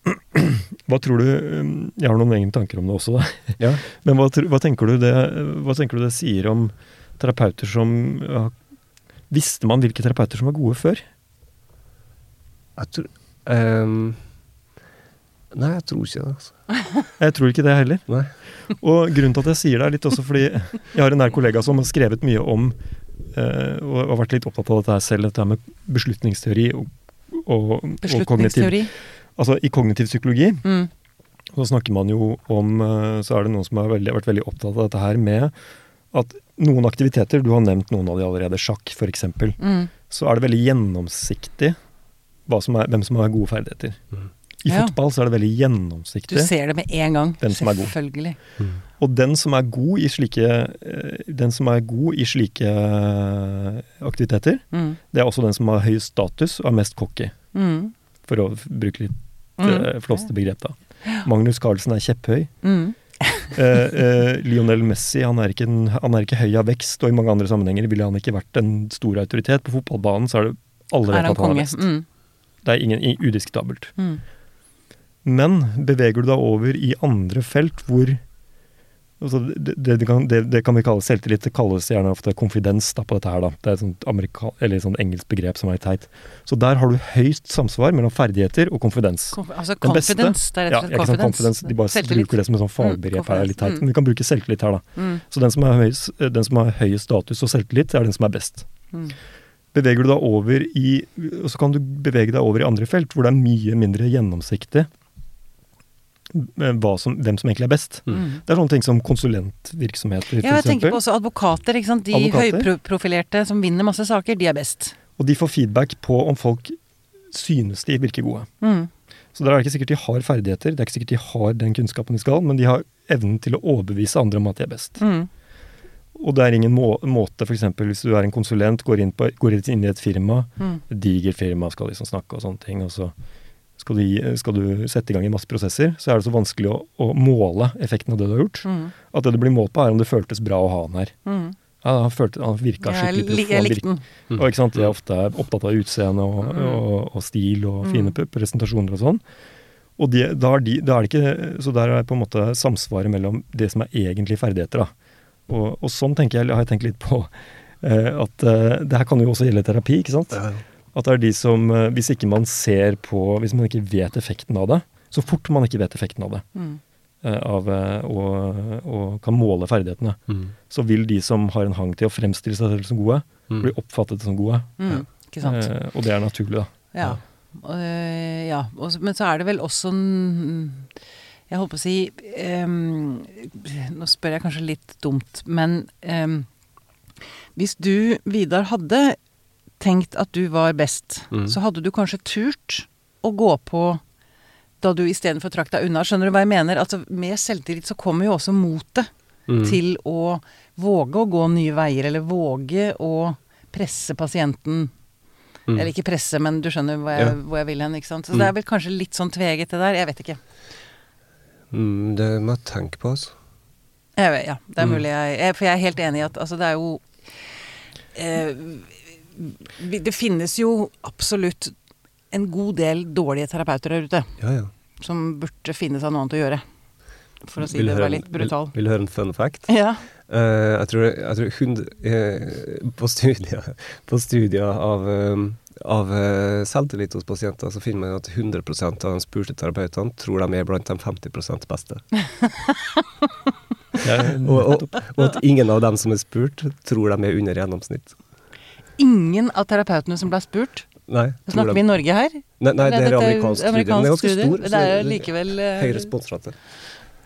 Hva tror du um, Jeg har noen egne tanker om det også, da. Ja. Men hva, hva, tenker du det, hva tenker du det sier om terapeuter som ja, Visste man hvilke terapeuter som var gode før? Jeg tror um, Nei, jeg tror ikke det. altså. Jeg tror ikke det heller. Nei. Og grunnen til at jeg sier det, er litt også fordi jeg har en nær kollega som har skrevet mye om uh, og har vært litt opptatt av dette selv, dette med beslutningsteori og, og, og kognitiv Altså i kognitiv psykologi Mm. så snakker man jo om eh, Så er det noen som har veldig, vært veldig opptatt av dette her med at noen aktiviteter, du har nevnt noen av de allerede, sjakk f.eks., Mm. så er det veldig gjennomsiktig hva som er, hvem som har gode ferdigheter. Mm. I Ja. fotball så er det veldig gjennomsiktig. Du ser det med en gang. Hvem som er god. Selvfølgelig. Og den som er god i slike, eh, den som er god i slike eh, aktiviteter, Mm. det er også den som har høyest status og er mest cocky, Mm. for å bruke litt Mm. mm. flåste begrep. da. Magnus Carlsen er kjepphøy. Mm. Eh, eh, Lionel Messi han er, ikke en, han er ikke høy av vekst, og i mange andre sammenhenger ville han ikke vært en stor autoritet. På fotballbanen så er det alle vet at han er konge? Mm. Det er ingen, udiskutabelt. Mm. Men beveger du deg over i andre felt hvor altså det, det, kan, det, det kan vi kalle selvtillit. Det kalles gjerne ofte konfidens da, på dette her. da. Det er et sånt, eller et sånt engelsk begrep som er teit. Så der har du høyst samsvar mellom ferdigheter og konfidens. Konf altså confidence. Det er rett og slett ja, confidence. confidence. De bare Selvtillit. bruker det som et sånn fagbegrep Mm, her, er litt teit. Men vi kan bruke selvtillit her, da. Mm. Så den som, høyest, den som har høyest status og selvtillit, er den som er best. Mm. Beveger du deg over i Og så kan du bevege deg over i andre felt hvor det er mye mindre gjennomsiktig eh, som, hvem som egentlig er best. Mm. Det er sånne ting som konsulentvirksomheter, Ja, jeg tenker på også advokater. ikke sant? De Advokater. høyprofilerte som vinner masse saker, de er best. Og de får feedback på om folk synes de virker gode. Mm. Så det er ikke sikkert de har ferdigheter, det er ikke sikkert de har den kunnskapen de skal, men de har evnen til å overbevise andre om at de er best. Mm. Og det er ingen må måte, f.eks. hvis du er en konsulent, går inn, på, går inn i et firma, Mm. digert firma, skal liksom snakke og sånne ting, og så skal du, gi- skal du sette i gang i masse prosesser, så er det så vanskelig å, å måle effekten av det du har gjort. Mm. At det du blir målt på, er om det føltes bra å ha han her. Mm. Ja, han, følte, han virka skikkelig li- proff. jeg likte den. og ikke sant, De er ofte opptatt av utseende og, Mm. og, og stil og Mm. fine presentasjoner og sånn. Og de, da er de, da er det ikke, Så der er på en måte samsvaret mellom det som er egentlige ferdigheter. da. Og, og sånn tenker jeg, har jeg tenkt litt på uh, at uh, det her kan jo også gjelde terapi. ikke sant? Ja, ja. At det er de som eh, Hvis ikke man ser på Hvis man ikke vet effekten av det, så fort man ikke vet effekten av det, Mm. eh, av, eh, og, og kan måle ferdighetene, Mm. så vil de som har en hang til å fremstille seg selv som gode, Mm. bli oppfattet som gode. Mm. Ikke sant. Eh, og det er naturlig, da. Ja. Øh, ja. Og men så er det vel også en Jeg holdt på å si um, Nå spør jeg kanskje litt dumt, men um, hvis du, Vidar, hadde tenkt at du var best, Mm. så hadde du kanskje turt å gå på da du istedenfor trakk deg unna. Skjønner du hva jeg mener? Altså, med selvtillit så kommer jo også motet Mm. til å våge å gå nye veier, eller våge å presse pasienten Mm. eller ikke presse, men du skjønner hvor jeg, Ja. hvor jeg vil hen. ikke sant? Så Mm. det er vel kanskje litt sånn tveget det der. Jeg vet ikke. Mm, det må jeg tenke på, altså. Jeg vet, ja, det er Mm. mulig jeg, jeg For jeg er helt enig i at altså, det er jo eh, Det finnes jo absolutt en god del dårlige terapeuter der ute. Ja, ja. Som burde finne seg noe annet å gjøre. For å si Vil det var litt brutal. Vil, vil høre en fun fact? Ja. Uh, jeg tror, jeg tror hund, uh, på studier, på studier av, uh, av eh, selvtillit hos pasienter, så finner man at 100% av de spurte terapeutene tror de er blant de 50 beste. Og, og, og at ingen av dem som er spurt, tror de er under gjennomsnitt. Ingen av terapeutene som ble spurt Nei, Snakker vi i Norge her? nei, nei, det er Dette amerikansk studie. Men det er ganske stor. Det er likevel eh, Høy responsrate.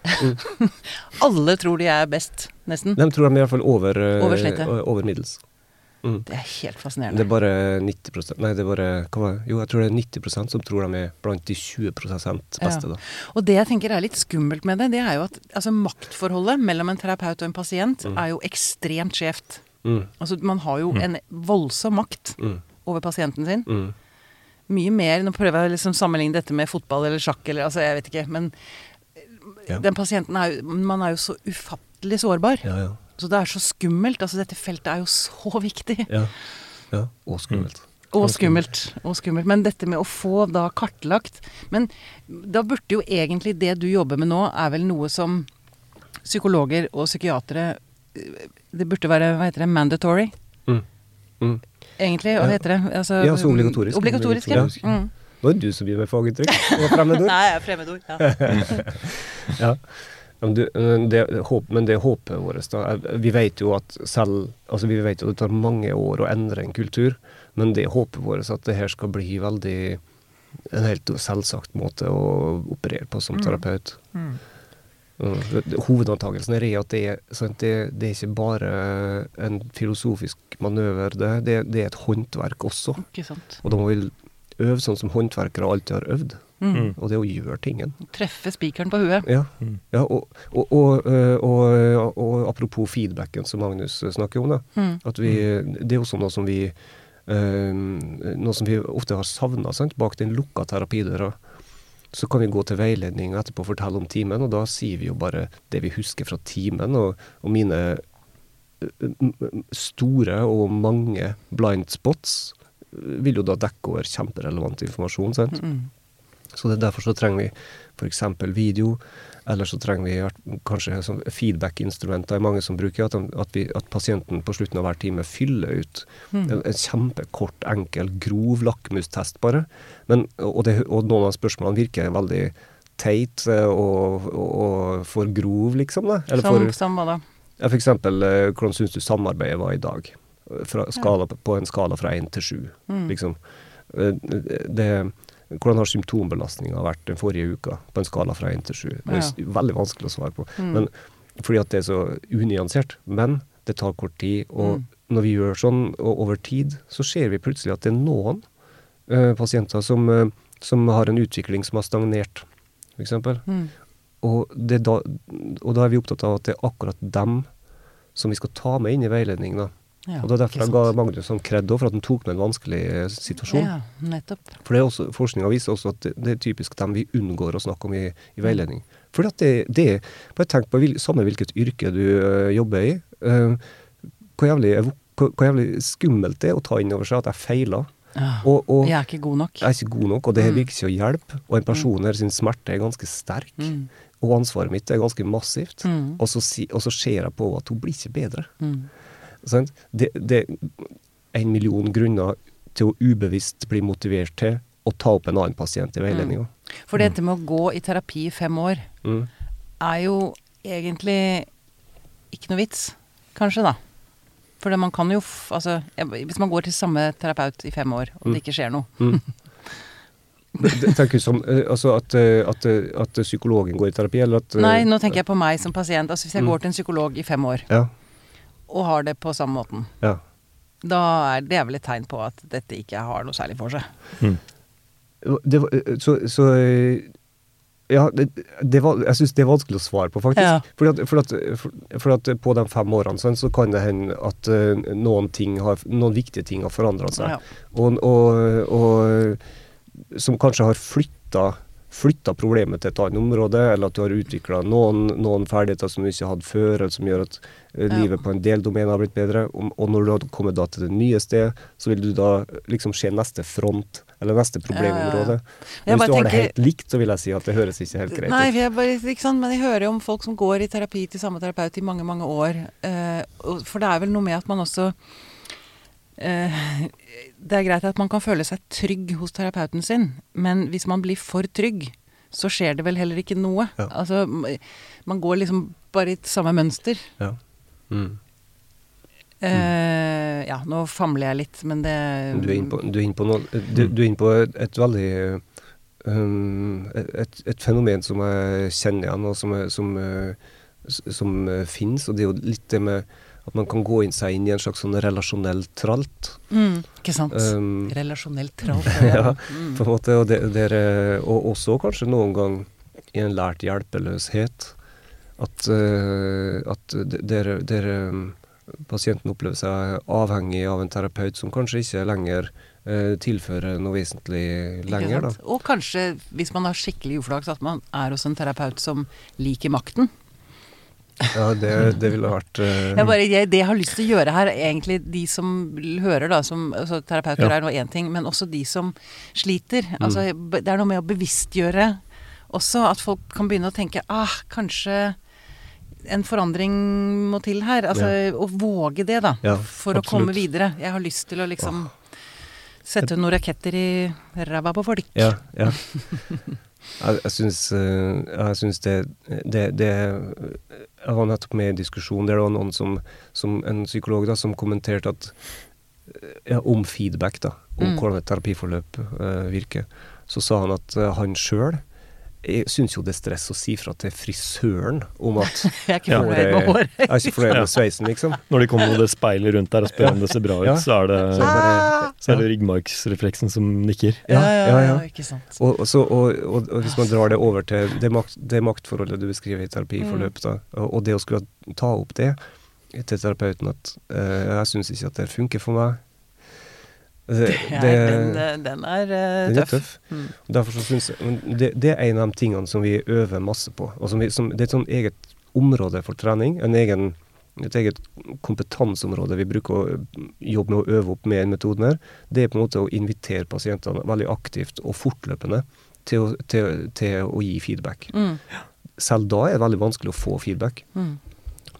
Alle tror de er best, nesten. De tror de er iallfall over, eh, Over over middels. Mm. Det er helt fascinerende. Det er bare 90% Nei, det er bare? Jo, jeg tror det er 90% som tror de er blant de 20 beste, Ja. da. Og det jeg tenker er litt skummelt med det, det er jo at altså, maktforholdet mellom en terapeut og en pasient Mm. er jo ekstremt skjevt. Mm, Altså, man har jo Mm. en voldsom makt mm, over pasienten sin. mm. Mye mer Nå prøver jeg å liksom sammenligne dette med fotball eller sjakk eller altså, jeg vet ikke. Men Ja. den pasienten er jo Man er jo så ufattelig sårbar. Ja, ja. Så det er så skummelt. Altså, dette feltet er jo så viktig. Ja. ja. Og skummelt. Og skummelt. Og skummelt. Men dette med å få da kartlagt Men da burde jo egentlig det du jobber med nå, er vel noe som psykologer og psykiatere Det burde være, hva heter det, mandatory? Mm. Mm. Egentlig, hva heter det? Altså, Ja, så obligatorisk. Obligatorisk, ja. Obligatorisk. Mm. Nå er det du som gir med faguttrykk og fremmedord. Nei, jeg er fremmedord. Ja. Ja. Men, du, det, men det håpet vårt. Da. Vi vet jo at selv Altså vi vet jo at det tar mange år å endre en kultur, men det håpet vårt at det her skal bli veldig en helt selvsagt måte å operere på som Mm. terapeut. Mm. Mm. Det- Hovedantakelsen er at det, er- sant, det, det er ikke bare en filosofisk manøver, det, det, det er et håndverk også. Ikke sant. Og da må vi øve sånn som håndverkere alltid har øvd, Mm. Mm. og det å gjøre tingen. Treffe spikeren på huet. Ja, Mm. ja og, og, og, øh, og, og apropos feedbacken som Magnus snakker om, da. Mm. At vi, det er også noe som vi øh, noe som vi ofte har savna bak den lukka terapidøra. Så kan vi gå til veiledning og etterpå fortelle om timen, og da sier vi jo bare det vi husker fra timen. Og, og mine øh, store og mange blind spots øh, vil jo da dekke over kjemperelevant informasjon. sant? Mm. Så det er derfor så trenger vi f.eks. video, eller så trenger vi kanskje feedback-instrumenter, er mange som bruker, at, de- at, vi, at pasienten på slutten av hver time fyller ut Mm. en, kjempekort, enkel, grov lakmustest bare. Men, og, det, og noen av spørsmålene virker veldig teit eh, og, og, og for grov, liksom. Eller Som, for, som hva da? ja, F.eks. eh, hvordan syns du samarbeidet var i dag? Fra skala, På en skala fra én til sju Mm. liksom. Det Det, hvordan har symptombelastninga vært den forrige uka, på en skala fra 1 til 7? Det er veldig vanskelig å svare på. Mm. Men, fordi at det er så unyansert. Men det tar kort tid. Og Mm. når vi gjør sånn og over tid, så ser vi plutselig at det er noen uh, pasienter som, uh, som har en utvikling som har stagnert, f.eks. Mm. Og, da, og da er vi opptatt av at det er akkurat dem som vi skal ta med inn i veiledning. Da. Ja, og det er derfor jeg ga. Magnus sånn kred for at han tok med en vanskelig eh, situasjon. Ja, nettopp. For det er også, Forskninga viser også at det, det er typisk dem vi unngår å snakke om i, i veiledning. Fordi at det, det Bare tenk på vil, samme hvilket yrke du øh, jobber i. øh, hvor, jævlig, hvor, hvor jævlig skummelt det er å ta inn over seg at jeg feiler. Ja. Og, og Jeg er ikke god nok. jeg er ikke god nok, og det Mm. virker ikke å hjelpe. Og en person her sin smerte er ganske sterk, Mm. og ansvaret mitt er ganske massivt. Mm. Og, så og så ser jeg på at hun blir ikke bedre. Mm. Det, det er en million grunner til å ubevisst bli motivert til å ta opp en annen pasient i veiledninga. For dette med å gå i terapi i fem år Mm. er jo egentlig ikke noe vits, kanskje, da. For man kan jo Altså, hvis man går til samme terapeut i fem år, og Mm. det ikke skjer noe Mm. Det- tenker du som, eh, altså at, eh, at, eh, at psykologen går i terapi, eller at Nei, nå tenker jeg på meg som pasient. Altså hvis jeg Mm. går til en psykolog i fem år Ja. Og har det på samme måten, ja. da er det vel et tegn på at dette ikke har noe særlig for seg. Mm. Det, var- eh, så, så eh, Ja, det, det var, jeg syns det er vanskelig å svare på, faktisk. Ja. Fordi at, for at, for, for at på de fem årene sånn, så kan det hende at eh, noen, har, noen viktige ting har forandra seg. Ja. Og, og, og som kanskje har flytta flytta problemet til et annet område, eller at du har utvikla noen, noen ferdigheter som du ikke hadde før, eller som gjør at eh, livet på en del domener har blitt bedre. Og, og når du har kommet da til det nye sted, så vil du da liksom se neste front, eller neste problemområde. Men hvis du har det helt likt, så vil jeg si at det høres ikke helt greit Nei, ut. jeg bare, ikke sant? men jeg hører jo om folk som går i terapi til samme terapeut i mange, mange år. Eh, for det er vel noe med at man også Det er greit at man kan føle seg trygg hos terapeuten sin, men hvis man blir for trygg, så skjer det vel heller ikke noe. Ja. Altså, man går liksom bare i et samme mønster. Ja. Mm. Eh, ja, nå famler jeg litt, men det Du er inne på, du er inne på, noe, du, du er inne på et, veldig um, et, et fenomen som jeg kjenner igjen, og som, som, som, eh, som uh, finnes. Og det er jo litt det med at man kan gå inn seg inn i en slags sånn relasjonell tralt. mm, Ikke sant? Um, Relasjonelt tralt. ja, Mm. på en måte, og, det, det er, og også kanskje noen gang i en lært hjelpeløshet. At, uh, at der, der um, pasienten opplever seg avhengig av en terapeut som kanskje ikke lenger eh, tilfører noe vesentlig lenger. Da. Og kanskje, hvis man har skikkelig uflaks, at man er hos en terapeut som liker makten. Ja, det, det ville vært uh... Jeg bare, jeg, det jeg har lyst til å gjøre her, er egentlig de som hører, da, som altså, Terapeuter Ja. er nå én ting, men også de som sliter. Mm. Altså, det er noe med å bevisstgjøre også, at folk kan begynne å tenke ah, kanskje en forandring må til her. Altså å våge det, da. Ja, for å komme videre. Jeg har lyst til å liksom sette noen raketter i ræva på folk. Ja. ja. Jeg, jeg syns, eh, jeg syns det, det, det Jeg var nettopp med i en diskusjon der det var noen som, som en psykolog da, som kommenterte at ja, om feedback, da, om Mm. hvordan et terapiforløp uh, virker. Så sa han at eh, han sjøl syns jo det er stress å si fra til frisøren om at Jeg er ikke Ja, fornøyd med håret. Jeg er ikke fornøyd med sveisen, liksom. Når de kommer med det speilet rundt der og spør om det ser bra ut, Ja. så er det, Så bare, så er det ryggmargsrefleksen som nikker. Ja, ja, ja. ikke sant. Og, og, så, og, og, og hvis man drar det over til det, makt, det maktforholdet du beskriver i terapiforløpet, da, og, og det å skulle ta opp det til terapeuten at uh, jeg syns ikke at det funker for meg det, Ja, det, den, eh, den er tøff. den er tøff. Mm. Derfor så synes jeg, men det, det er en av de tingene som vi øver masse på. Og som vi, som, det er et sånn eget område for trening. En egen, et eget kompetanseområde vi bruker å jobbe med å øve opp med den metoden her. Det er på en måte å invitere pasientene veldig aktivt og fortløpende til å, til, til å gi feedback. Mm. Selv da er det veldig vanskelig å få feedback. Mm.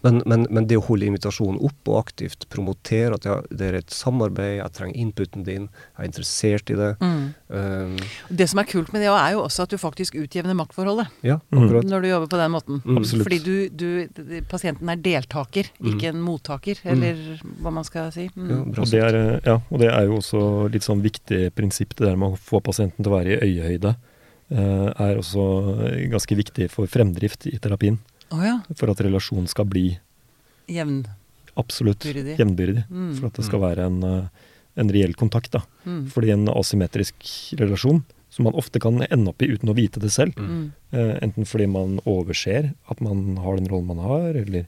Men, men, men det å holde invitasjonen opp og aktivt promotere at ja, det er et samarbeid, jeg trenger inputen din, jeg er interessert i det Mm. um, Det som er kult med det er jo også at du faktisk utjevner maktforholdet. Ja, Mm. akkurat. Når du jobber på den måten. Mm. Absolutt. Fordi du, du, pasienten er deltaker, Mm. ikke en mottaker, eller hva man skal si. Mm. Ja, bra Og det, er, ja, og det er jo også litt sånn viktig prinsipp, det der med å få pasienten til å være i øyehøyde. eh, er også ganske viktig for fremdrift i terapien. Å ja. For at relasjonen skal bli Jevn. absolutt jevnbyrdig. Mm. For at det skal være en, eh, en reell kontakt. da. Mm. Fordi en asymmetrisk relasjon, som man ofte kan ende opp i uten å vite det selv, Mm. eh, enten fordi man overser at man har den rollen man har, eller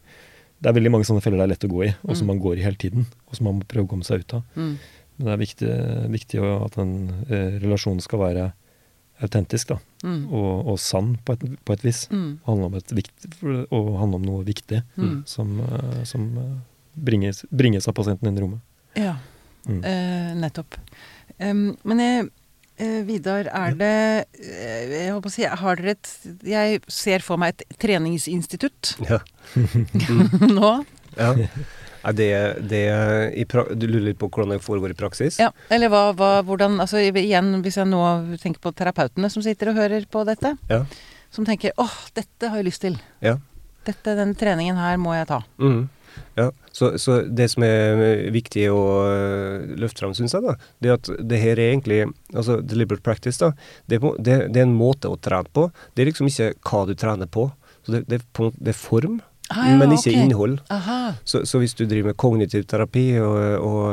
Det er veldig mange sånne feller det er lett å gå i, og som Mm. man går i hele tiden, og som man må prøve å komme seg ut av. Mm. Men det er viktig, viktig at den eh, relasjonen skal være autentisk da, Mm. og, og sann på et, på et vis. Mm. Handle om et vikt, og handle om noe viktig Mm. som, eh, som eh, bringes, bringes av pasienten inn i rommet. Ja, Mm. eh, nettopp. Um, men jeg, eh, Vidar, er det Jeg holdt på å si, har dere et Jeg ser for meg et treningsinstitutt Ja. nå. ja. Nei, det, det i pra Du lurer litt på hvordan det foregår i praksis? Ja, eller hva, hva, hvordan Altså igjen, hvis jeg nå tenker på terapeutene som sitter og hører på dette, Ja. som tenker åh, dette har jeg lyst til. Ja. Dette, den treningen her må jeg ta. Mm. Ja, så, så det som er viktig å øh, løfte fram, syns jeg, da, det er at det her er egentlig Altså deliberate practice, da. Det er, på, det, det er en måte å trene på. Det er liksom ikke hva du trener på. Så det, det, er, på, det er form, Ah, ja, men ikke okay. innhold. Så, så hvis du driver med kognitiv terapi og, og,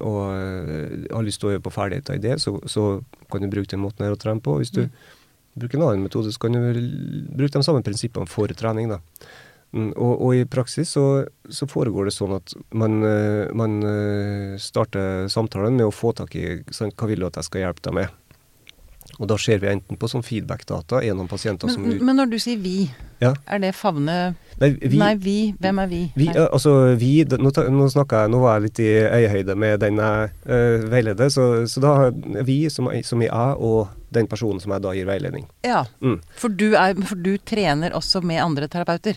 og, og har lyst til å øve på ferdigheter i det, så, så kan du bruke den måten her å trene på. Hvis du Mm. bruker en annen metode, så kan du bruke de samme prinsippene for trening. da. Mm, Og, og i praksis så, så foregår det sånn at man, øh, man øh, starter samtalen med å få tak i sånn, hva vil du at jeg skal hjelpe deg med. Og da ser vi enten på sånn feedback-data gjennom pasienter som Men, men når du sier vi, Ja. er det favne Nei, vi, Nei, vi. Hvem er vi? Vi, altså vi, nå, nå snakka jeg, nå var jeg litt i øyehøyde med den jeg uh, veileder, så, så da er vi, som, som er jeg, og den personen som jeg da gir veiledning. Ja, Mm. for du, er, for du trener også med andre terapeuter.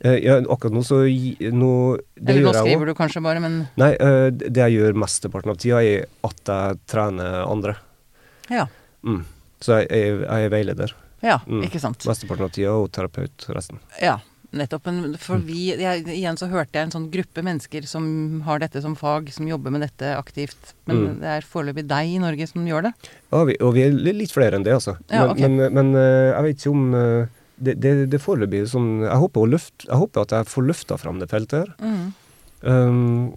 Eh, ja, akkurat nå så nå, Det Eller nå skriver du kanskje bare, men Nei, eh, det jeg gjør mesteparten av tida, er at jeg trener andre. ja. Mm. Så jeg, er- jeg er veileder Ja, Mm. ikke sant. mesteparten av tida, og terapeut resten. Ja, nettopp. Men Mm. for vi jeg, Igjen så hørte jeg en sånn gruppe mennesker som har dette som fag, som jobber med dette aktivt. Men Mm. det er foreløpig deg i Norge som gjør det. Ja, vi, og vi er litt flere enn det, altså. Ja, men, okay. men, men eh, jeg vet ikke om eh, det, det, det foreløpig sånn jeg håper, å løfte, jeg håper at jeg får løfta fram det feltet her. Mm. Um,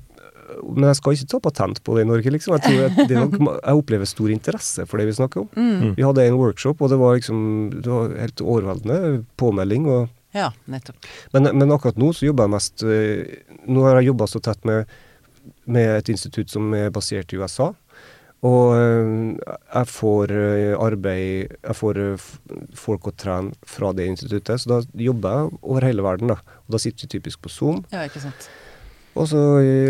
men jeg skal ikke ta patent på det i Norge, liksom. Jeg, tror at det er nok, jeg opplever stor interesse for det vi snakker om. Mm. Vi hadde en workshop, og det var liksom det var helt overveldende påmelding. Og, Ja, nettopp. men, men akkurat nå så jobber jeg mest eh, Nå har jeg jobba så tett med, med et institutt som er basert i USA. Og eh, jeg får eh, arbeid Jeg får folk å trene fra det instituttet. Så da jobber jeg over hele verden, da. Og da sitter vi typisk på Zoom. Ja, ikke sant. Og, så,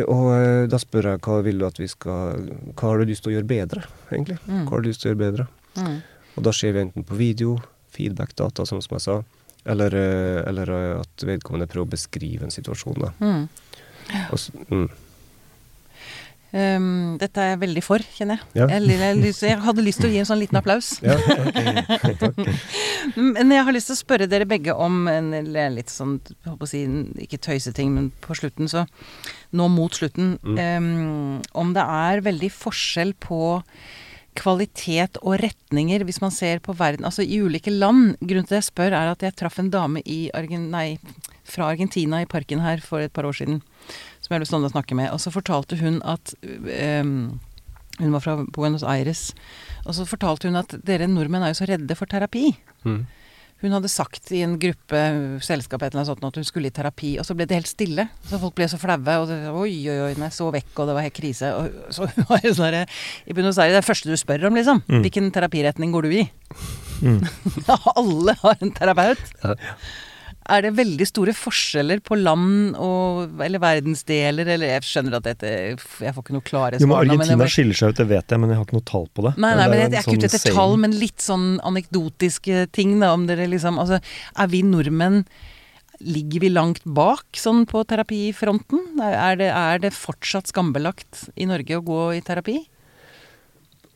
og da spør jeg hva vil du at vi skal Hva har du lyst til å gjøre bedre, egentlig? Mm. Hva har du lyst til å gjøre bedre? Mm. Og da ser vi enten på video, feedback-data, som jeg sa, eller, eh, eller eh, at vedkommende prøver å beskrive en situasjon. Da. Mm. Og, mm. Um, dette er jeg veldig for, kjenner jeg. Ja. Jeg, jeg, jeg, hadde lyst til å gi en sånn liten applaus. Ja, okay. Takk. Men jeg har lyst til å spørre dere begge om en, litt sånn, si, ikke tøyseting, men på slutten, så Nå mot slutten. Mm. Um, om det er veldig forskjell på kvalitet og retninger hvis man ser på verden Altså i ulike land. Grunnen til at jeg spør, er at jeg traff en dame Argen, nei, fra Argentina i parken her for et par år siden. Som jeg hadde lyst å snakke med. Og så fortalte hun at um, Hun var fra Buenos Aires. Og så fortalte hun at dere nordmenn er jo så redde for terapi. Mm. Hun hadde sagt i en gruppe, selskap et eller annet sånt, at hun skulle i terapi, og så ble det helt stille. Så folk ble så flaue, og det, oi, oi, oi, nei, så vekk, og det var helt krise. Og så hun var jo sånn der, I Buenos Aires, det er det første du spør om, liksom. Mm. Hvilken terapiretning går du i? Mm. Alle har en terapeut. Ja. Er det veldig store forskjeller på land og, eller verdensdeler, eller Jeg skjønner at dette Jeg får ikke noe klare Jo, men svar men jeg Argentina bare- skiller seg ut, det vet jeg, men jeg har ikke noe tall på det. Nei, nei, men jeg, jeg er ikke ute sånn etter tall, men litt sånn anekdotiske ting, da, om dere liksom Altså, er vi nordmenn ligger vi langt bak sånn på terapifronten? Er det, er det fortsatt skambelagt i Norge å gå i terapi?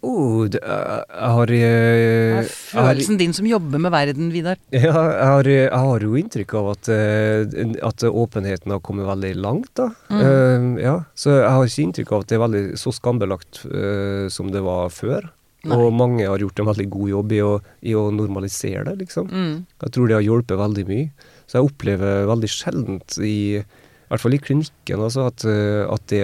Oh, det, jeg har eh, Er jeg har- følelsen din som jobber med verden, Vidar? Ja, jeg har, jeg har jo inntrykk av at, eh, at åpenheten har kommet veldig langt, da. Mm. Uh, ja, så jeg har ikke inntrykk av at det er veldig så skambelagt uh, som det var før. Nei. Og mange har gjort en veldig god jobb i å, i å normalisere det, liksom. Mm. Jeg tror det har hjulpet veldig mye. Så jeg opplever veldig sjeldent i i hvert fall i klinikken, altså, at, eh, at det,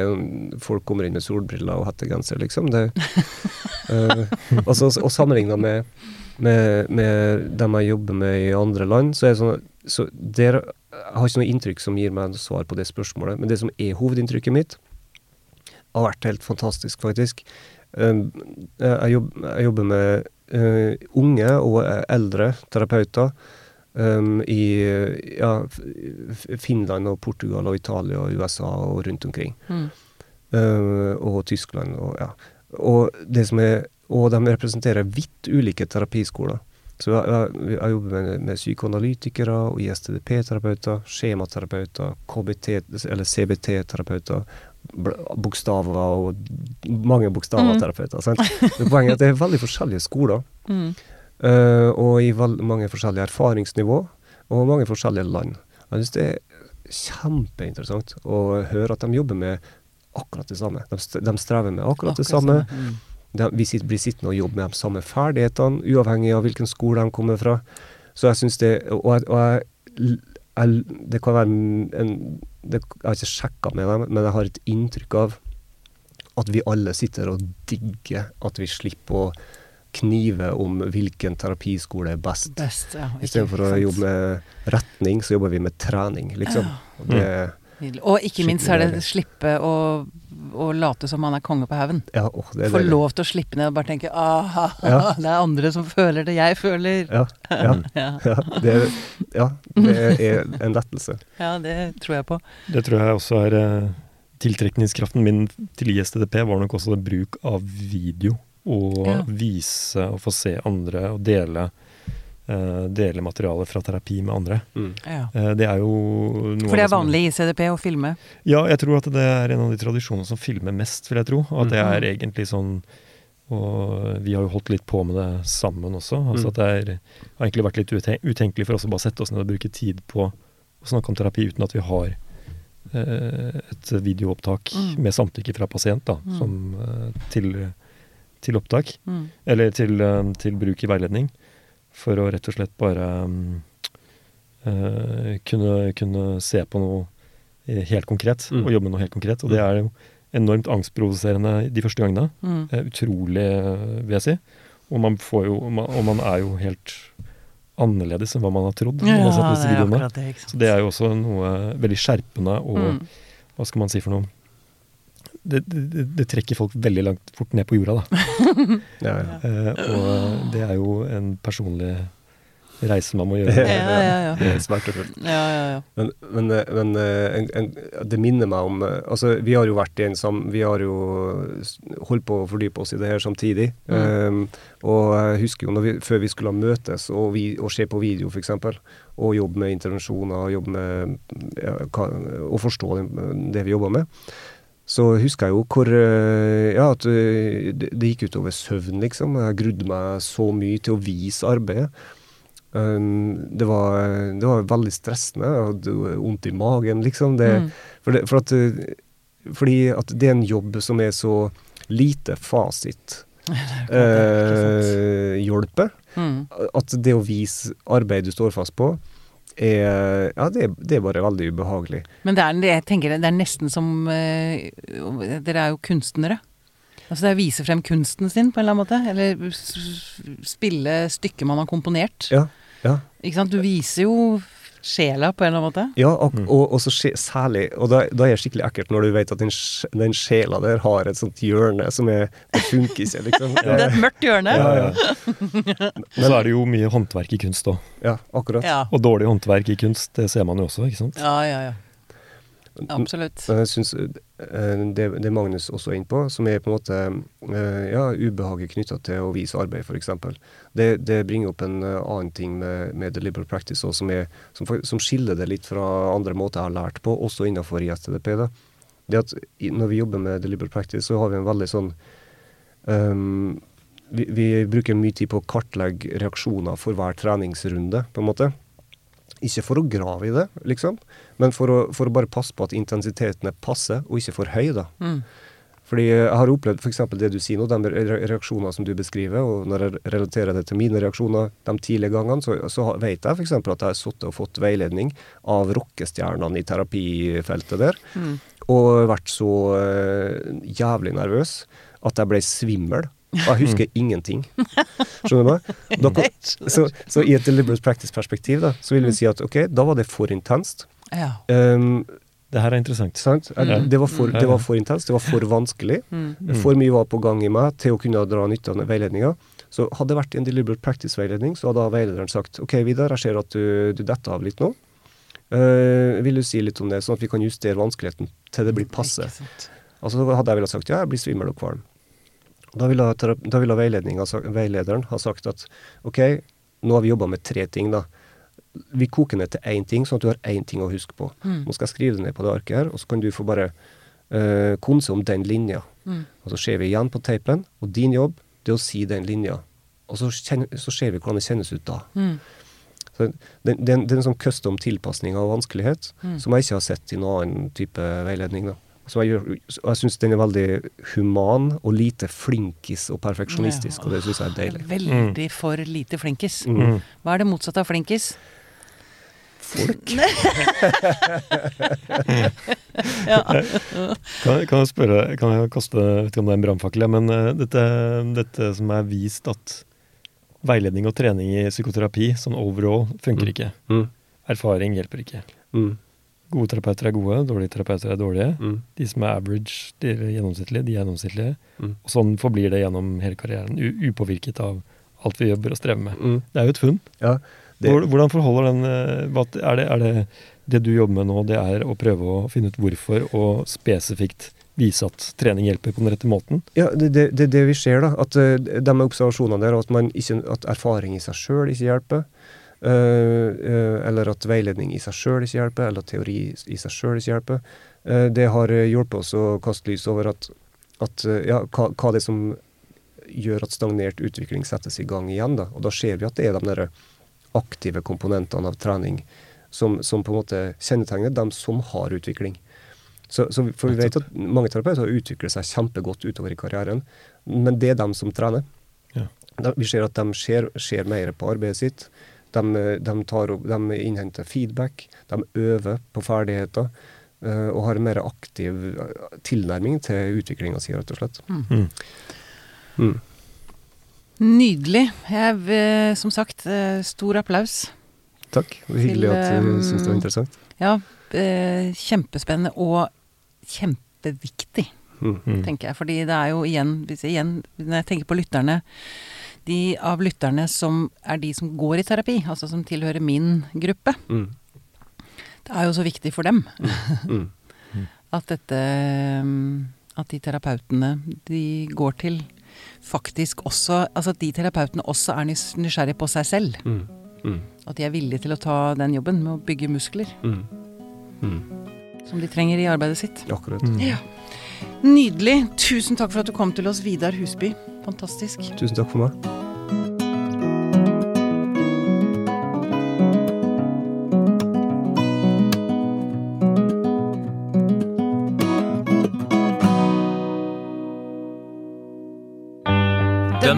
folk kommer inn med solbriller og hettegenser, liksom. Det, eh, altså, og sammenligna med, med, med dem jeg jobber med i andre land, så er det sånn så der, Jeg har ikke noe inntrykk som gir meg svar på det spørsmålet, men det som er hovedinntrykket mitt, har vært helt fantastisk, faktisk. Um, jeg, jobber, jeg jobber med eh, unge og eldre terapeuter um, i ja, Finland og Portugal og Italia og USA og rundt omkring. Mm. Uh, og Tyskland og ja. Og, det som er, og de representerer vidt ulike terapiskoler. Så jeg, jeg, jeg jobber med, med psykoanalytikere og ISTDP-terapeuter, skjematerapeuter, KBT, eller CBT-terapeuter, bokstaver og mange bokstaver terapeuter. Sant? Men Poenget er at det er veldig forskjellige skoler, Mm. uh, og i mange forskjellige erfaringsnivå, og mange forskjellige land. Jeg synes det er kjempeinteressant å høre at de jobber med akkurat det samme. De, de strever med akkurat det samme. Mm. De, vi sitter, blir sittende og jobber med de samme ferdighetene, uavhengig av hvilken skole de kommer fra. Så jeg syns det Og, jeg, og jeg, jeg, det kan være en det, Jeg har ikke sjekka med dem, men jeg har et inntrykk av at vi alle sitter og digger at vi slipper å knive om hvilken terapiskole er best. Best, ja. Istedenfor å jobbe med retning, så jobber vi med trening, liksom. Og det, Nydelig. Og ikke minst er det å slippe å, å late som man er konge på haugen. ja, Få lov til å slippe ned og bare tenke aha, Ja. det er andre som føler det jeg føler. Ja, ja, Ja, ja, det, er- ja, det er en lettelse. ja det tror jeg på. Det tror jeg også er eh, Tiltrekningskraften min til ISTDP var nok også bruk av video. Og Ja. vise og få se andre og dele, dele materiale fra terapi med andre. Mm. Ja. Eh, det er jo noe For det er vanlig i CDP å filme. Ja, jeg tror at det er en av de tradisjonene som filmer mest, vil jeg tro. Og at det Mhm. er egentlig sånn Og vi har jo holdt litt på med det sammen også. Altså Mm. at det er, har egentlig vært litt utenkelig for oss å bare sette oss ned og bruke tid på å snakke om terapi uten at vi har eh, et videoopptak Mm. med samtykke fra pasient da, Mm. som, eh, til, til opptak. Mm. Eller til, eh, til bruk i veiledning. For å rett og slett bare mm, eh, kunne, kunne se på noe eh, helt konkret, Mm. og jobbe med noe helt konkret. Og det er jo enormt angstprovoserende de første gangene. Mm. Eh, utrolig, vil jeg si. Og man, får jo, og man, og man er jo helt annerledes enn hva man har trodd. Ja, man har det er akkurat det. Så det er jo også noe veldig skjerpende og Mm. hva skal man si for noe det, det, det trekker folk veldig langt fort ned på jorda, da. Ja, ja. Uh, og det er jo en personlig reise man må gjøre. Ja, ja, ja. Er smertefullt. Ja, ja, ja. Men, men, eh, men eh, en, en, det minner meg om Altså, vi har jo vært i en sam... Vi har jo holdt på å fordype oss i det her samtidig. Mm. Um, og jeg husker jo når vi, før vi skulle møtes og, vi, og se på video, f.eks., og jobbe med intervensjoner, og jobbe med ja, hva, Og forstå det, det vi jobber med. Så husker jeg jo hvor eh, Ja, at eh, det, gikk utover søvn, liksom. Jeg grudde meg så mye til å vise arbeidet. Um, det, var, det var veldig stressende. Jeg hadde vondt i magen, liksom. Det, Mm. for det, for at, eh, fordi at det er en jobb som er så lite fasit. Eh, hjelper. Mm. At det å vise arbeid du står fast på, er, ja, det, det er bare veldig ubehagelig. Men det er, jeg tenker det er nesten som eh, Dere er jo kunstnere. Altså det er å vise frem kunsten sin, på en eller annen måte. Eller spille stykket man har komponert. Ja, ja. Ikke sant? Du viser jo sjela, på en eller annen måte. Ja, og, Mm. og, og så særlig Og da, da er det skikkelig ekkelt når du vet at den, den sjela der har et sånt hjørne som er Det funker ikke, liksom. Det er et mørkt hjørne. Ja, ja. Og så er det jo mye håndverk i kunst òg. Ja, akkurat. Ja. Og dårlig håndverk i kunst, det ser man jo også, ikke sant? Ja, ja, ja. Absolutt. Men jeg syns det, det Magnus også er inne på, som er på en måte eh, ja, ubehaget knytta til å vise arbeid, f.eks. Det, det bringer opp en eh, annen ting med, med deliberate practice også, som, er, som, som skiller det litt fra andre måter jeg har lært på, også innenfor ISTDP. Da. Det at når vi jobber med deliberate practice, så har vi en veldig sånn um, vi, vi bruker mye tid på å kartlegge reaksjoner for hver treningsrunde, på en måte. Ikke for å grave i det, liksom, men for å, for å bare passe på at intensiteten er passe, og ikke for høy, da. Mm. Fordi jeg har opplevd f.eks. det du sier nå, de re- reaksjoner som du beskriver, og når jeg relaterer det til mine reaksjoner de tidlige gangene, så, så vet jeg f.eks. at jeg har sittet og fått veiledning av rockestjernene i terapifeltet der, Mm. og vært så uh, jævlig nervøs at jeg ble svimmel. Og jeg husker ingenting. Skjønner du? meg? Så, så i et deliberate practice-perspektiv, da, så vil vi si at ok, da var det for intenst. Ja. Um, Det her er interessant. sant? Mm. Det, var for, Mm. det var for intenst, det var for vanskelig. Mm. Mm. For mye var på gang i meg til å kunne dra nytte av veiledninga. Så hadde det vært en deliberate practice-veiledning, så hadde veilederen sagt OK, Vidar, jeg ser at du, du detter av litt nå. Uh, vil du si litt om det, sånn at vi kan justere vanskeligheten til det blir passe? Altså hadde jeg villet sagt ja, jeg blir svimmel og kvalm. Da ville, da ville veilederen ha sagt at OK, nå har vi jobba med tre ting, da. Vi koker ned til én ting, sånn at du har én ting å huske på. Mm. Nå skal jeg skrive det ned på det arket her, og så kan du få bare uh, konse om den linja. Mm. Og så ser vi igjen på teipen, og din jobb det er å si den linja. Og så, kjenner, så ser vi hvordan det kjennes ut da. Mm. Så det, det, er en- det er en sånn custom tilpasning av vanskelighet Mm. som jeg ikke har sett i noen annen type veiledning. da. Som jeg, gjør, og jeg syns den er veldig human og lite flinkis og perfeksjonistisk, Ja. og det syns jeg er deilig. Veldig for lite flinkis. Mm. Mm. Hva er det motsatte av flinkis? Folk. Ja. Kan, kan jeg spørre, kan jeg kaste vet ikke om det er en brannfakkel, men uh, dette, dette som er vist at veiledning og trening i psykoterapi, sånn overall, funker Mm. ikke. Mm. Erfaring hjelper ikke. Mm. Gode terapeuter er gode, dårlige terapeuter er dårlige. Mm. De som er average, de er gjennomsnittlige, de er gjennomsnittlige. Mm. Og sånn forblir det gjennom hele karrieren, u upåvirket av alt vi jobber og strever med. Mm. Det er jo et funn. Ja, det, Hvordan forholder den eh, er, det, er det det du jobber med nå, det er å prøve å finne ut hvorfor, og spesifikt vise at trening hjelper på den rette måten? ja, det er det, det, vi ser, da. At uh, de observasjonene der, at, man ikke, at erfaring i seg sjøl ikke hjelper. Uh, uh, eller at veiledning i seg sjøl ikke hjelper, eller at teori i seg sjøl ikke hjelper. Uh, det har eh, hjulpet oss å kaste lys over at, at eh, ja, hva, hva det er som gjør at stagnert utvikling settes i gang igjen. Da. Og da ser vi at det er de der aktive komponentene av trening som, som på en måte kjennetegner dem som har utvikling. Så, så, for vi vet at mange terapeuter utvikler seg kjempegodt utover i karrieren, men det er dem som trener. Ja. Vi ser at de ser, ser mer på arbeidet sitt. De, de, tar opp, de innhenter feedback, de øver på ferdigheter. eh, og har en mer aktiv eh, tilnærming til utviklinga si, rett og slett. Mm. Mm. Nydelig. Jeg, eh, som sagt, eh, stor applaus. Takk. Hyggelig Til, at du syns det var interessant. Ja, eh, kjempespennende og kjempeviktig, Mm. Mm. tenker jeg. Fordi det er jo igjen, hvis jeg, igjen når jeg tenker på lytterne De av lytterne som er de som går i terapi, altså som tilhører min gruppe, Mm. det er jo så viktig for dem Mm. at dette mm, At de terapeutene de går til, faktisk også Altså at de terapeutene også er nysgjerrige på seg selv. Mm. Mm. At de er villige til å ta den jobben med å bygge muskler Mm. Mm. som de trenger i arbeidet sitt. Akkurat. Mm. Ja. Nydelig. Tusen takk for at du kom til oss, Vidar Husby. Fantastisk. Tusen takk for meg.